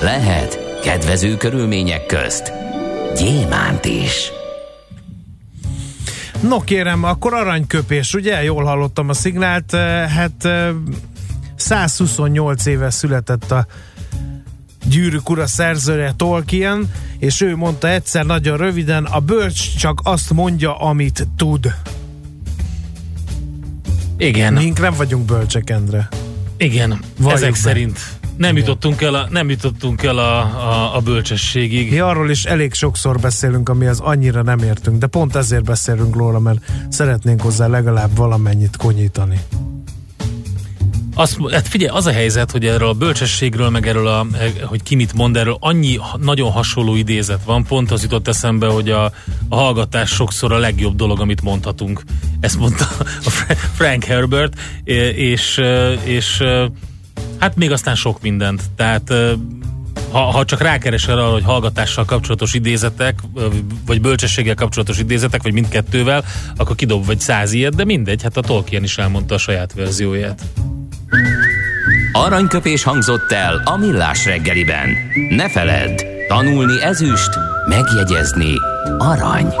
Lehet kedvező körülmények közt gyémánt is. No kérem, akkor aranyköpés, ugye? Jól hallottam a szignált. Eh, Hát eh, 128 éve született a Gyűrűk ura szerzője Tolkien, és ő mondta egyszer nagyon röviden, a bölcs csak azt mondja, amit tud. Igen, Mink nem vagyunk bölcsek, Endre. igen, Valljuk ezek be. szerint nem Igen. jutottunk el, a, nem jutottunk el a, a, a bölcsességig. Mi arról is elég sokszor beszélünk, amihez annyira nem értünk, de pont ezért beszélünk róla, mert szeretnénk hozzá legalább valamennyit konyítani. Azt, hát figyelj, az a helyzet, hogy erről a bölcsességről, meg erről, a, hogy ki mit mond, erről annyi nagyon hasonló idézet van, pont az jutott eszembe, hogy a, a hallgatás sokszor a legjobb dolog, amit mondhatunk. Ezt mondta a Fra- Frank Herbert, és, és hát még aztán sok mindent. Tehát ha, ha csak rákeresel arra, hogy hallgatással kapcsolatos idézetek, vagy bölcsességgel kapcsolatos idézetek, vagy mindkettővel, akkor kidob vagy száz ilyet, de mindegy, hát a Tolkien is elmondta a saját verzióját. Aranyköpés hangzott el a millás reggeliben. Ne feledd, tanulni ezüst, megjegyezni arany.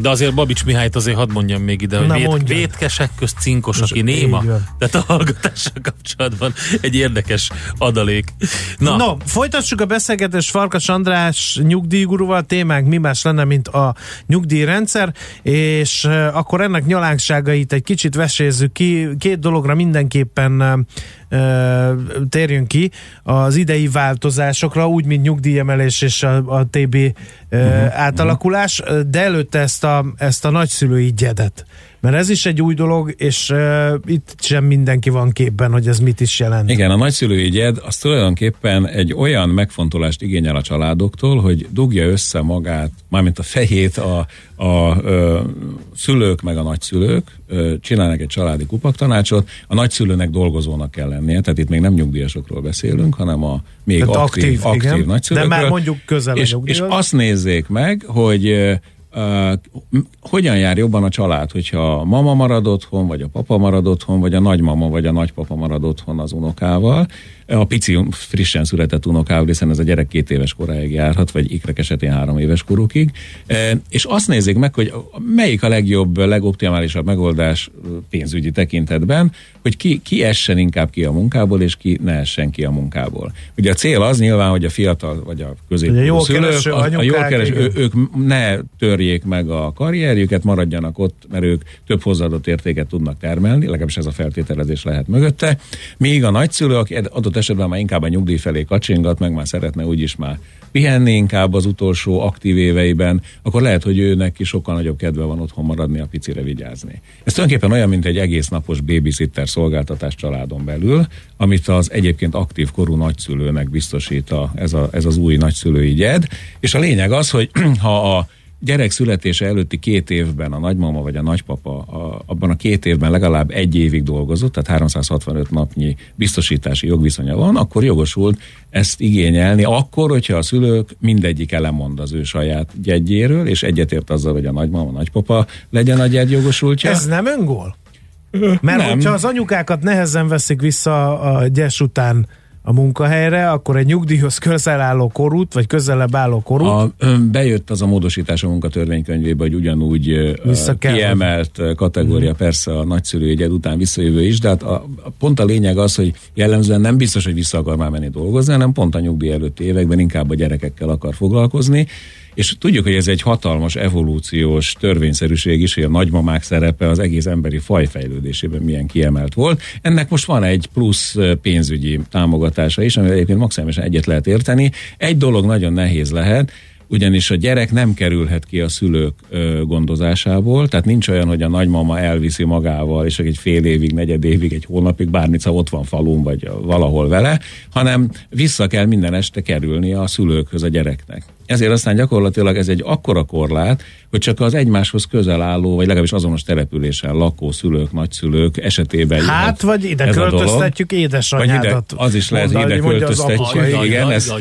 De azért Babics Mihályt azért hadd mondjam még ide, hogy Na, vét, vétkesek közt cinkos, Most aki néma. Tehát a hallgatással kapcsolatban egy érdekes adalék. Na, No, folytassuk a beszélgetést Farkas András nyugdíjgurúval, témánk mi más lenne, mint a nyugdíjrendszer, és akkor ennek nyalánkságait egy kicsit vesézzük ki. Két dologra mindenképpen térjünk ki, az idei változásokra, úgy, mint nyugdíjemelés és a, a TB uh, uh-huh, átalakulás, uh-huh. de előtte ezt a, ezt a nagyszülői gyedet. Mert ez is egy új dolog, és uh, itt sem mindenki van képben, hogy ez mit is jelent. Igen, a nagyszülői gyed az tulajdonképpen egy olyan megfontolást igényel a családoktól, hogy dugja össze magát, mármint a fejét a, a, a szülők meg a nagyszülők, csinálnak egy családi kupaktanácsot, a nagyszülőnek dolgozónak kell lennie, tehát itt még nem nyugdíjasokról beszélünk, hanem a még Tehát aktív, aktív, aktív, igen. nagyszülőkről. De már mondjuk közel a és, és azt nézzék meg, hogy hogyan jár jobban a család, hogyha a mama marad otthon, vagy a papa marad otthon, vagy a nagymama, vagy a nagypapa marad otthon az unokával, a pici frissen született unokával, hiszen ez a gyerek két éves koráig járhat, vagy ikrek esetén három éves korukig, uh, és azt nézzék meg, hogy melyik a legjobb, legoptimálisabb megoldás pénzügyi tekintetben, hogy ki, ki essen inkább ki a munkából, és ki ne essen ki a munkából. Ugye a cél az nyilván, hogy a fiatal, vagy a középkorú szülők, a, a jól anyukák, kereső, ő, ők ne törjék meg a karrierjüket, maradjanak ott, mert ők több hozzáadott értéket tudnak termelni, legalábbis ez a feltételezés lehet mögötte. Míg a nagyszülő, aki adott esetben már inkább a nyugdíj felé kacsingat, meg már szeretne úgyis már pihenni inkább az utolsó aktív éveiben, akkor lehet, hogy őnek is sokkal nagyobb kedve van otthon maradni, a picire vigyázni. Ez tulajdonképpen olyan, mint egy egész napos babysitter szolgáltatás családon belül, amit az egyébként aktív korú nagyszülőnek biztosít a, ez, a, ez az új nagyszülői gyed. És a lényeg az, hogy ha a gyerek születése előtti két évben a nagymama vagy a nagypapa a, abban a két évben legalább egy évig dolgozott, tehát 365 napnyi biztosítási jogviszonya van, akkor jogosult ezt igényelni, akkor, hogyha a szülők mindegyik elemond az ő saját gyegyéről, és egyetért azzal, hogy a nagymama, a nagypapa legyen a gyed jogosultja. Ez nem öngól? Mert nem. hogyha az anyukákat nehezen veszik vissza a gyes után a munkahelyre, akkor egy nyugdíjhoz közel álló korút, vagy közelebb álló korút, A, bejött az a módosítás a munkatörvénykönyvébe, hogy ugyanúgy Vissza kell kiemelt ö, kategória persze a nagyszülői egyed után visszajövő is, de hát a, a, pont a lényeg az, hogy jellemzően nem biztos, hogy vissza akar már menni dolgozni, hanem pont a nyugdíj előtti években inkább a gyerekekkel akar foglalkozni, és tudjuk, hogy ez egy hatalmas evolúciós törvényszerűség is, hogy a nagymamák szerepe az egész emberi faj fejlődésében milyen kiemelt volt. Ennek most van egy plusz pénzügyi támogatása is, amivel egyébként maximálisan egyet lehet érteni. Egy dolog nagyon nehéz lehet, ugyanis a gyerek nem kerülhet ki a szülők gondozásából, tehát nincs olyan, hogy a nagymama elviszi magával, és egy fél évig, negyed évig, egy hónapig, bármit, ott van falun, vagy valahol vele, hanem vissza kell minden este kerülni a szülőkhöz a gyereknek. Ezért aztán gyakorlatilag ez egy akkora korlát, hogy csak az egymáshoz közel álló, vagy legalábbis azonos településen lakó szülők, nagyszülők esetében hát jöhet vagy ide ez költöztetjük Vagy ide, édesanyádat. az is lehet, mondani, ide költöztetjük. Igen, ez-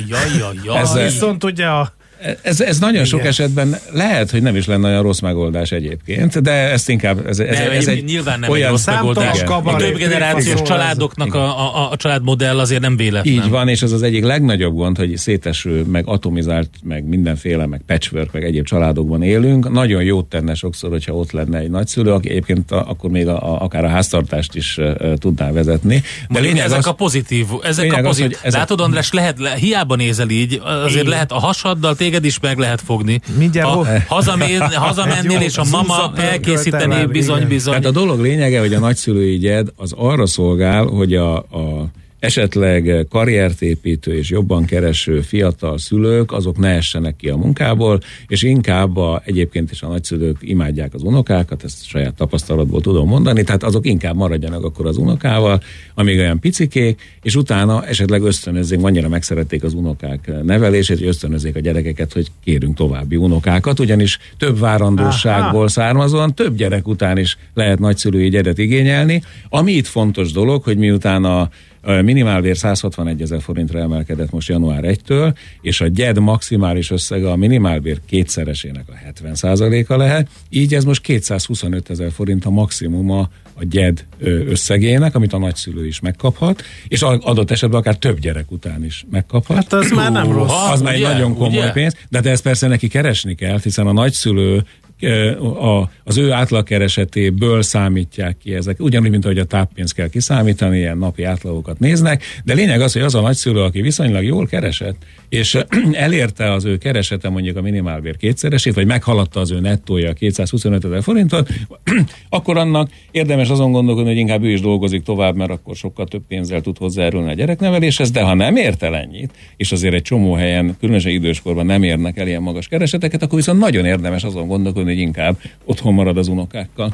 ez- Az viszont ugye a Ez, ez nagyon sok Igen. esetben lehet, hogy nem is lenne olyan rossz megoldás egyébként, de ezt inkább, ez, ez, Nem, ez egy nyilván nem olyan egy rossz megoldás. A kabaré, több generációs családoknak a, a, a családmodell azért nem véletlen. Így van, és ez az egyik legnagyobb gond, hogy széteső, meg atomizált, meg mindenféle, meg patchwork, meg egyéb családokban élünk. Nagyon jót tenne sokszor, hogyha ott lenne egy nagyszülő, aki egyébként a, akkor még a, a, akár a háztartást is uh, tudná vezetni. De lényeg ezek az, a pozitív, ezek a az, pozitív. hogy ezek- Látod, András, lehet, le, hiába nézel így, azért Igen. lehet a hasaddal téged is meg lehet fogni. Mindjárt ha hazamér, hazamennél, és a mama zúzapörkölt elkészítené el, bizony, igen. bizony. Tehát a dolog lényege, hogy a nagyszülői gyed az arra szolgál, hogy a, a esetleg karriertépítő és jobban kereső fiatal szülők, azok ne essenek ki a munkából, és inkább a, egyébként is a nagyszülők imádják az unokákat, ezt saját tapasztalatból tudom mondani, tehát azok inkább maradjanak akkor az unokával, amíg olyan picikék, és utána esetleg ösztönözzék, annyira megszerették az unokák nevelését, hogy ösztönözzék a gyerekeket, hogy kérünk további unokákat, ugyanis több várandóságból származóan több gyerek után is lehet nagyszülői gyedet igényelni. Ami itt fontos dolog, hogy miután A minimálbér 161 ezer forintra emelkedett most január 1-től, és a GED maximális összege a minimálbér kétszeresének a 70% a lehet, így ez most 225 ezer forint a maximuma a GED összegének, amit a nagyszülő is megkaphat, és adott esetben akár több gyerek után is megkaphat. Hát az már nem rossz. Az már egy nagyon komoly ugye? pénz, de hát ezt persze neki keresni kell, hiszen a nagyszülő a, az ő átlagkeresetéből számítják ki ezek. Ugyanúgy, mint ahogy a táppénzt kell kiszámítani, ilyen napi átlagokat néznek, de lényeg az, hogy az a nagyszülő, aki viszonylag jól keresett, és elérte az ő keresete mondjuk a minimálbér kétszeresét, vagy meghaladta az ő nettója 225 ezer forintot, akkor annak érdemes azon gondolkodni, hogy inkább ő is dolgozik tovább, mert akkor sokkal több pénzzel tud hozzájárulni a gyerekneveléshez, de ha nem ért ennyit, és azért egy csomó helyen, különösen időskorban nem érnek el ilyen magas kereseteket, akkor viszont nagyon érdemes azon gondolkodni, hogy inkább otthon marad az unokákkal.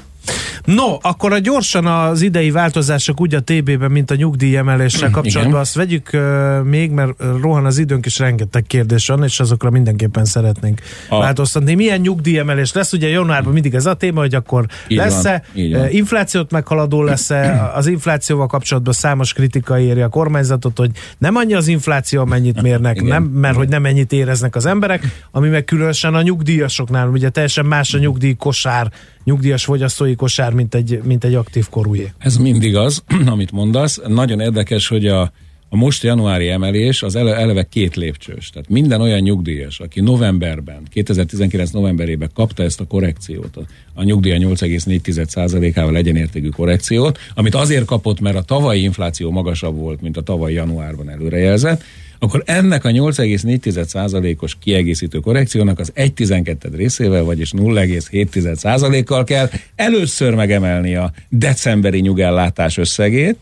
No, akkor a gyorsan az idei változások úgy a TB-ben, mint a nyugdíjemeléssel kapcsolatban, Igen. azt vegyük uh, még, mert rohan az időnk, és rengeteg kérdés van, és azokra mindenképpen szeretnénk a... változtatni. Milyen nyugdíjemelés lesz? Ugye januárban mindig ez a téma, hogy akkor így lesz-e, van, inflációt meghaladó lesz-e, az inflációval kapcsolatban számos kritika éri a kormányzatot, hogy nem annyi az infláció, amennyit mérnek, nem, mert hogy nem ennyit éreznek az emberek, ami meg különösen a nyugdíjasoknál, ugye teljesen más a nyugdíj kosár nyugdíjas fogyasztói kosár, mint egy, mint egy aktív korújé. Ez mindig az, amit mondasz. Nagyon érdekes, hogy a, a most januári emelés az ele, eleve két lépcsős. Tehát minden olyan nyugdíjas, aki novemberben, 2019 novemberében kapta ezt a korrekciót, a, a nyugdíja 8,4%-ával egyenértékű korrekciót, amit azért kapott, mert a tavalyi infláció magasabb volt, mint a tavaly januárban előrejelzett, akkor ennek a 8,4%-os kiegészítő korrekciónak az 1,12 részével, vagyis 0,7%-kal kell először megemelni a decemberi nyugellátás összegét,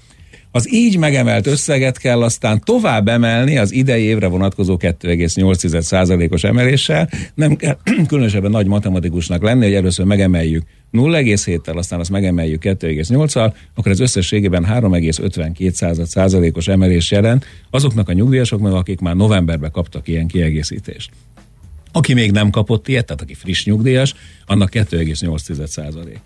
az így megemelt összeget kell aztán tovább emelni az idei évre vonatkozó 2,8%-os emeléssel. Nem kell különösebben nagy matematikusnak lenni, hogy először megemeljük 0,7-tel, aztán azt megemeljük 2,8-al, akkor ez összességében 3,52 százalékos emelés jelent azoknak a nyugdíjasoknak, akik már novemberben kaptak ilyen kiegészítést. Aki még nem kapott ilyet, tehát aki friss nyugdíjas, annak 2,8 százalék.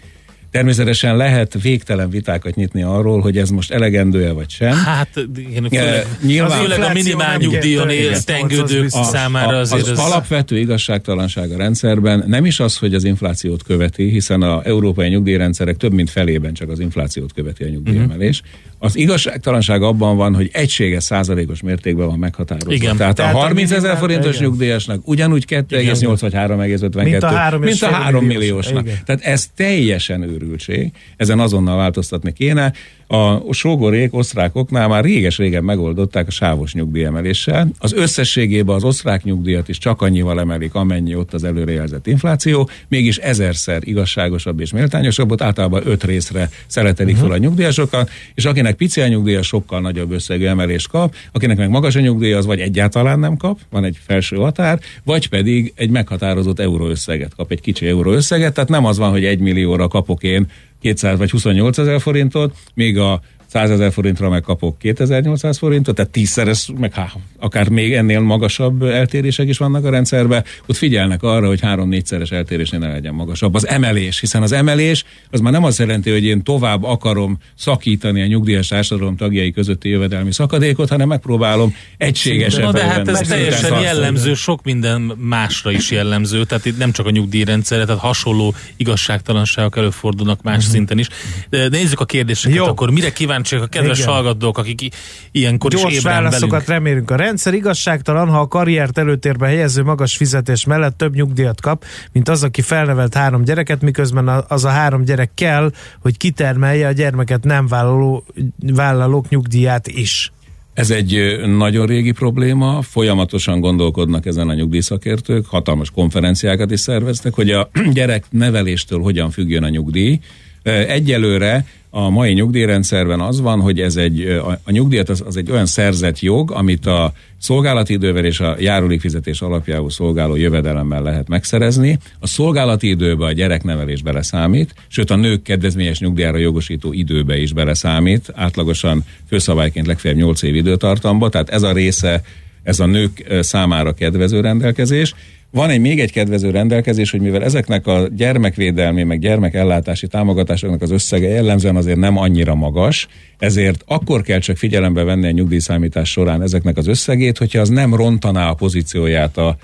Természetesen lehet végtelen vitákat nyitni arról, hogy ez most elegendő-e vagy sem. Hát igen, főleg, nyilván, főleg a minimál nyugdíjon tengődők számára azért az, az alapvető igazságtalanság a rendszerben nem is az, hogy az inflációt követi, hiszen a európai nyugdíjrendszerek több mint felében csak az inflációt követi a nyugdíjemelés. Uh-huh. Az igazságtalanság abban van, hogy egységes százalékos mértékben van meghatározva. Igen. Tehát, Tehát a 30 ezer forintos igen. nyugdíjasnak ugyanúgy 2,8 vagy 3,52. Mint a 3, mint a 3 milliósnak. Tehát ez teljesen őrültség. Ezen azonnal változtatni kéne. A sógorék, osztrákoknál már réges-régen megoldották a sávos nyugdíjemeléssel. Az összességében az osztrák nyugdíjat is csak annyival emelik, amennyi ott az előrejelzett infláció, mégis ezerszer igazságosabb és méltányosabb, ott általában öt részre szeletelik uh-huh. fel a nyugdíjasokat, és akinek pici a nyugdíja, sokkal nagyobb összegű emelést kap, akinek meg magas a nyugdíja, az vagy egyáltalán nem kap, van egy felső határ, vagy pedig egy meghatározott euróösszeget kap, egy kicsi euróösszeget, tehát nem az van, hogy egy millióra kapok én 200 vagy 28 ezer forintot, még a 100 ezer forintra megkapok 2800 forintot, tehát tízszeres, meg há, akár még ennél magasabb eltérések is vannak a rendszerben, ott figyelnek arra, hogy három-négyszeres eltérésnél ne legyen magasabb. Az emelés, hiszen az emelés az már nem azt jelenti, hogy én tovább akarom szakítani a nyugdíjas társadalom tagjai közötti jövedelmi szakadékot, hanem megpróbálom egységesen. Na de hát ez teljesen jellemző, sok minden másra is jellemző, tehát itt nem csak a nyugdíjrendszerre, tehát hasonló igazságtalanságok előfordulnak más uh-huh. szinten is. De nézzük a kérdéseket, Jó. akkor mire kíván kíváncsiak a kedves Igen. hallgatók, akik ilyenkor Gyors is ébren válaszokat velünk. remélünk. A rendszer igazságtalan, ha a karriert előtérbe helyező magas fizetés mellett több nyugdíjat kap, mint az, aki felnevelt három gyereket, miközben az a három gyerek kell, hogy kitermelje a gyermeket nem vállaló, vállalók nyugdíját is. Ez egy nagyon régi probléma, folyamatosan gondolkodnak ezen a nyugdíjszakértők, hatalmas konferenciákat is szerveztek, hogy a gyerek neveléstől hogyan függjön a nyugdíj. Egyelőre a mai nyugdíjrendszerben az van, hogy ez egy, a, a nyugdíjat az, az egy olyan szerzett jog, amit a szolgálati idővel és a járulékfizetés alapjául szolgáló jövedelemmel lehet megszerezni. A szolgálati időbe a gyereknevelés beleszámít, sőt a nők kedvezményes nyugdíjára jogosító időbe is beleszámít, átlagosan főszabályként legfeljebb 8 év időtartamba, tehát ez a része ez a nők számára kedvező rendelkezés. Van egy még egy kedvező rendelkezés, hogy mivel ezeknek a gyermekvédelmi, meg gyermekellátási támogatásoknak az összege jellemzően azért nem annyira magas, ezért akkor kell csak figyelembe venni a nyugdíjszámítás során ezeknek az összegét, hogyha az nem rontaná a pozícióját a,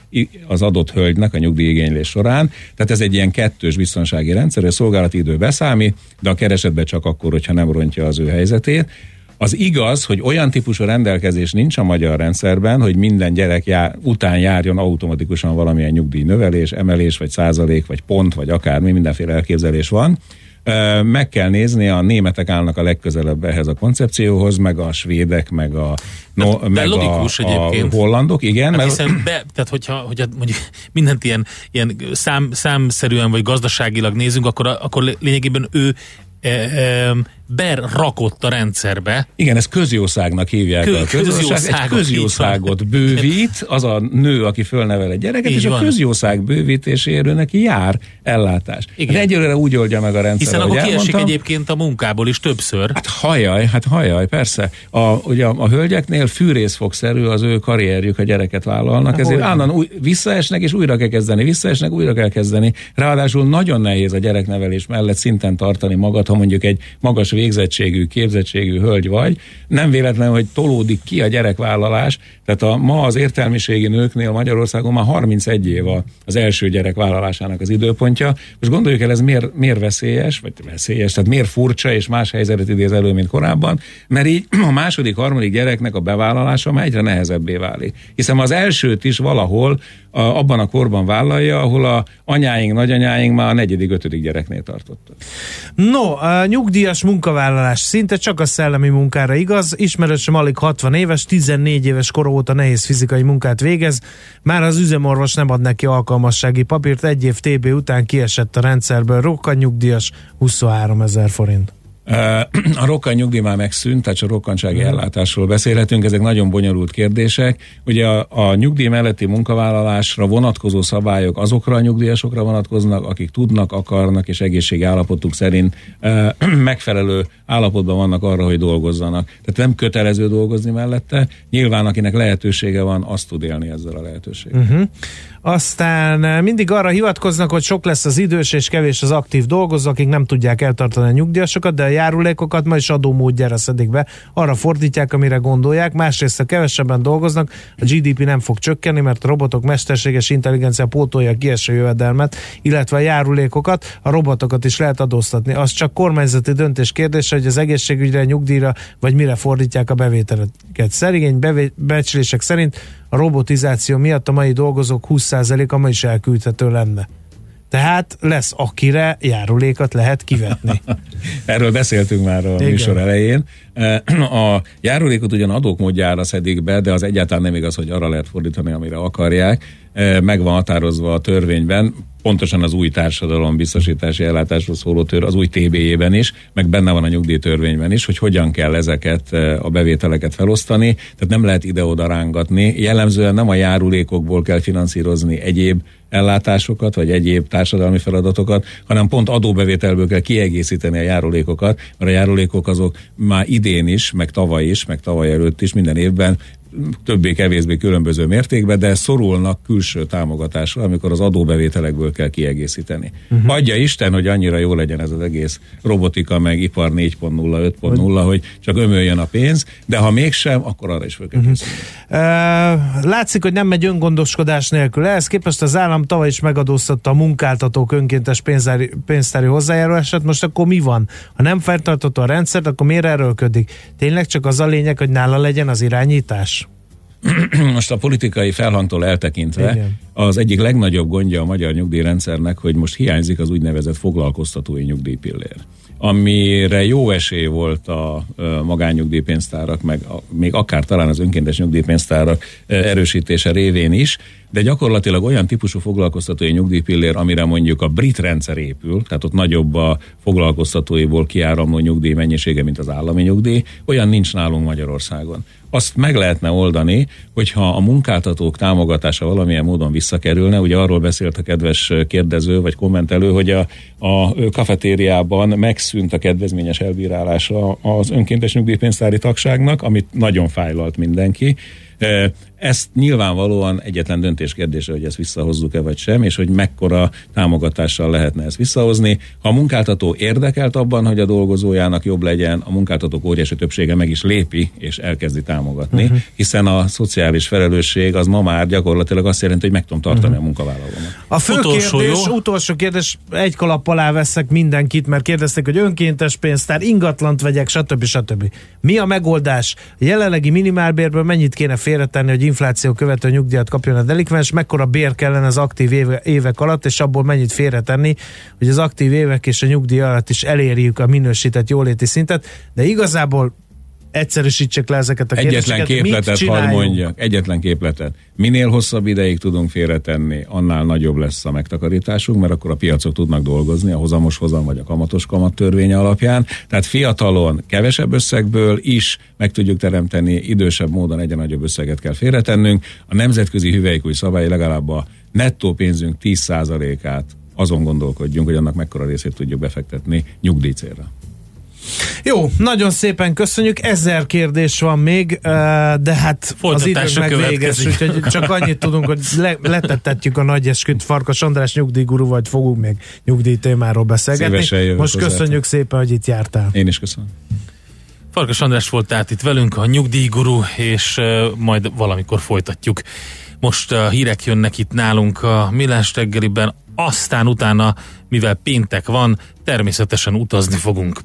az adott hölgynek a nyugdíjigénylés során. Tehát ez egy ilyen kettős biztonsági rendszer, a szolgálati idő beszámít, de a keresetbe csak akkor, hogyha nem rontja az ő helyzetét. Az igaz, hogy olyan típusú rendelkezés nincs a magyar rendszerben, hogy minden gyerek jár, után járjon automatikusan valamilyen nyugdíj növelés, emelés, vagy százalék, vagy pont, vagy akármi, mindenféle elképzelés van. Meg kell nézni, a németek állnak a legközelebb ehhez a koncepcióhoz, meg a svédek, meg a, no, de meg logikus a, a hollandok, igen. Hát mert... hiszen be, tehát hogyha, hogyha mondjuk mindent ilyen, ilyen szám, számszerűen vagy gazdaságilag nézünk, akkor, akkor lényegében ő e, e, berakott a rendszerbe. Igen, ez közjószágnak hívják Kö, a közjószág. Egy közjószágot bővít, az a nő, aki fölnevel egy gyereket, Így és van. a közjószág bővítéséről neki jár ellátás. Igen. Hát egyelőre úgy oldja meg a rendszer, Hiszen akkor kiesik egyébként a munkából is többször. Hát hajaj, hát hajaj, persze. A, ugye a, a hölgyeknél fűrészfogszerű az ő karrierjük, a gyereket vállalnak, ezért állandóan új, visszaesnek, és újra kell kezdeni, visszaesnek, újra kell kezdeni. Ráadásul nagyon nehéz a gyereknevelés mellett szinten tartani magad, ha mondjuk egy magas végzettségű, képzettségű hölgy vagy, nem véletlen, hogy tolódik ki a gyerekvállalás, tehát a, ma az értelmiségi nőknél Magyarországon már 31 év az első gyerek vállalásának az időpontja. Most gondoljuk el, ez miért, miért veszélyes, vagy veszélyes, tehát miért furcsa és más helyzetet idéz elő, mint korábban, mert így a második, harmadik gyereknek a bevállalása már egyre nehezebbé válik. Hiszen az elsőt is valahol a, abban a korban vállalja, ahol a anyáink, nagyanyáink már a negyedik, ötödik gyereknél tartottak. No, a nyugdíjas munkavállalás szinte csak a szellemi munkára igaz. Ismerősöm alig 60 éves, 14 éves kor óta nehéz fizikai munkát végez. Már az üzemorvos nem ad neki alkalmassági papírt, egy év TB után kiesett a rendszerből. Rokkan nyugdíjas 23 ezer forint. A rokkan nyugdíj már megszűnt, tehát a rokkantsági mm. ellátásról beszélhetünk, ezek nagyon bonyolult kérdések. Ugye a, a nyugdíj melletti munkavállalásra vonatkozó szabályok azokra a nyugdíjasokra vonatkoznak, akik tudnak, akarnak és egészségi állapotuk szerint e, megfelelő állapotban vannak arra, hogy dolgozzanak. Tehát nem kötelező dolgozni mellette. Nyilván, akinek lehetősége van, azt tud élni ezzel a lehetőséggel. Uh-huh. Aztán eh, mindig arra hivatkoznak, hogy sok lesz az idős és kevés az aktív dolgozó, akik nem tudják eltartani a nyugdíjasokat, de a járulékokat ma is adómódjára szedik be. Arra fordítják, amire gondolják. Másrészt, ha kevesebben dolgoznak, a GDP nem fog csökkenni, mert a robotok mesterséges intelligencia pótolja a kieső jövedelmet, illetve a járulékokat, a robotokat is lehet adóztatni. Az csak kormányzati döntés kérdése, hogy az egészségügyre, nyugdíjra vagy mire fordítják a bevételeket. Szerigény becslések szerint a robotizáció miatt a mai dolgozók 20%-a ma is elküldhető lenne. Tehát lesz, akire járulékat lehet kivetni. Erről beszéltünk már a Igen. műsor elején. A járulékot ugyan adók módjára szedik be, de az egyáltalán nem igaz, hogy arra lehet fordítani, amire akarják. Meg van határozva a törvényben, pontosan az új társadalom biztosítási ellátásról szóló tör, az új TB-jében is, meg benne van a nyugdíjtörvényben is, hogy hogyan kell ezeket a bevételeket felosztani, tehát nem lehet ide-oda rángatni. Jellemzően nem a járulékokból kell finanszírozni egyéb ellátásokat, vagy egyéb társadalmi feladatokat, hanem pont adóbevételből kell kiegészíteni a járulékokat, mert a járulékok azok már idén is, meg tavaly is, meg tavaly előtt is minden évben többé-kevésbé különböző mértékben, de szorulnak külső támogatásra, amikor az adóbevételekből kell kiegészíteni. Uh-huh. Adja Isten, hogy annyira jó legyen ez az egész robotika, meg ipar 4.0, 5.0, hogy csak ömöljön a pénz, de ha mégsem, akkor arra is fel kell uh-huh. uh, Látszik, hogy nem megy öngondoskodás nélkül. Ehhez képest az állam tavaly is megadóztatta a munkáltatók önkéntes pénzári, pénztári hozzájárulását. Most akkor mi van? Ha nem feltartható a rendszert, akkor miért erőlködik? Tényleg csak az a lényeg, hogy nála legyen az irányítás? most a politikai felhangtól eltekintve Igen. az egyik legnagyobb gondja a magyar nyugdíjrendszernek, hogy most hiányzik az úgynevezett foglalkoztatói nyugdíjpillér amire jó esély volt a magánnyugdíjpénztárak, meg a, még akár talán az önkéntes nyugdíjpénztárak erősítése révén is, de gyakorlatilag olyan típusú foglalkoztatói nyugdíjpillér, amire mondjuk a brit rendszer épül, tehát ott nagyobb a foglalkoztatóiból kiáramló nyugdíj mennyisége, mint az állami nyugdíj, olyan nincs nálunk Magyarországon azt meg lehetne oldani, hogyha a munkáltatók támogatása valamilyen módon visszakerülne. Ugye arról beszélt a kedves kérdező vagy kommentelő, hogy a, a kafetériában megszűnt a kedvezményes elbírálása az önkéntes nyugdíjpénztári tagságnak, amit nagyon fájlalt mindenki Ezt nyilvánvalóan egyetlen döntés kérdése, hogy ezt visszahozzuk-e vagy sem, és hogy mekkora támogatással lehetne ezt visszahozni. Ha a munkáltató érdekelt abban, hogy a dolgozójának jobb legyen, a munkáltatók óriási többsége meg is lépi, és elkezdi támogatni, uh-huh. hiszen a szociális felelősség az ma már gyakorlatilag azt jelenti, hogy meg tudom tartani uh-huh. a munkavállalómat. A fő utolsó, kérdés, jó? utolsó kérdés, egy kalap alá veszek mindenkit, mert kérdezték, hogy önkéntes pénztár, ingatlant vegyek, stb. stb. Mi a megoldás? A jelenlegi minimálbérből mennyit kéne félretenni, hogy infláció követő nyugdíjat kapjon a delikvens, mekkora bér kellene az aktív éve, évek alatt, és abból mennyit félretenni, hogy az aktív évek és a nyugdíj alatt is elérjük a minősített jóléti szintet, de igazából egyszerűsítsek le ezeket a Egyetlen képletet, hadd mondjak, egyetlen képletet. Minél hosszabb ideig tudunk félretenni, annál nagyobb lesz a megtakarításunk, mert akkor a piacok tudnak dolgozni a hozamos hozam vagy a kamatos kamat törvénye alapján. Tehát fiatalon kevesebb összegből is meg tudjuk teremteni, idősebb módon egyre nagyobb összeget kell félretennünk. A nemzetközi hüvelykúj szabály legalább a nettó pénzünk 10%-át azon gondolkodjunk, hogy annak mekkora részét tudjuk befektetni nyugdíjcélra. Jó, nagyon szépen köszönjük. Ezer kérdés van még, de hát az idő meg véges, úgyhogy csak annyit tudunk, hogy le, letettetjük a nagy esküt Farkas András nyugdíjguru, vagy fogunk még nyugdíj témáról beszélgetni. Most köszönjük szépen, hogy itt jártál. Én is köszönöm. Farkas András volt tehát itt velünk, a nyugdíjguru, és majd valamikor folytatjuk. Most a hírek jönnek itt nálunk a Millás reggeliben, aztán utána, mivel péntek van, természetesen utazni fogunk.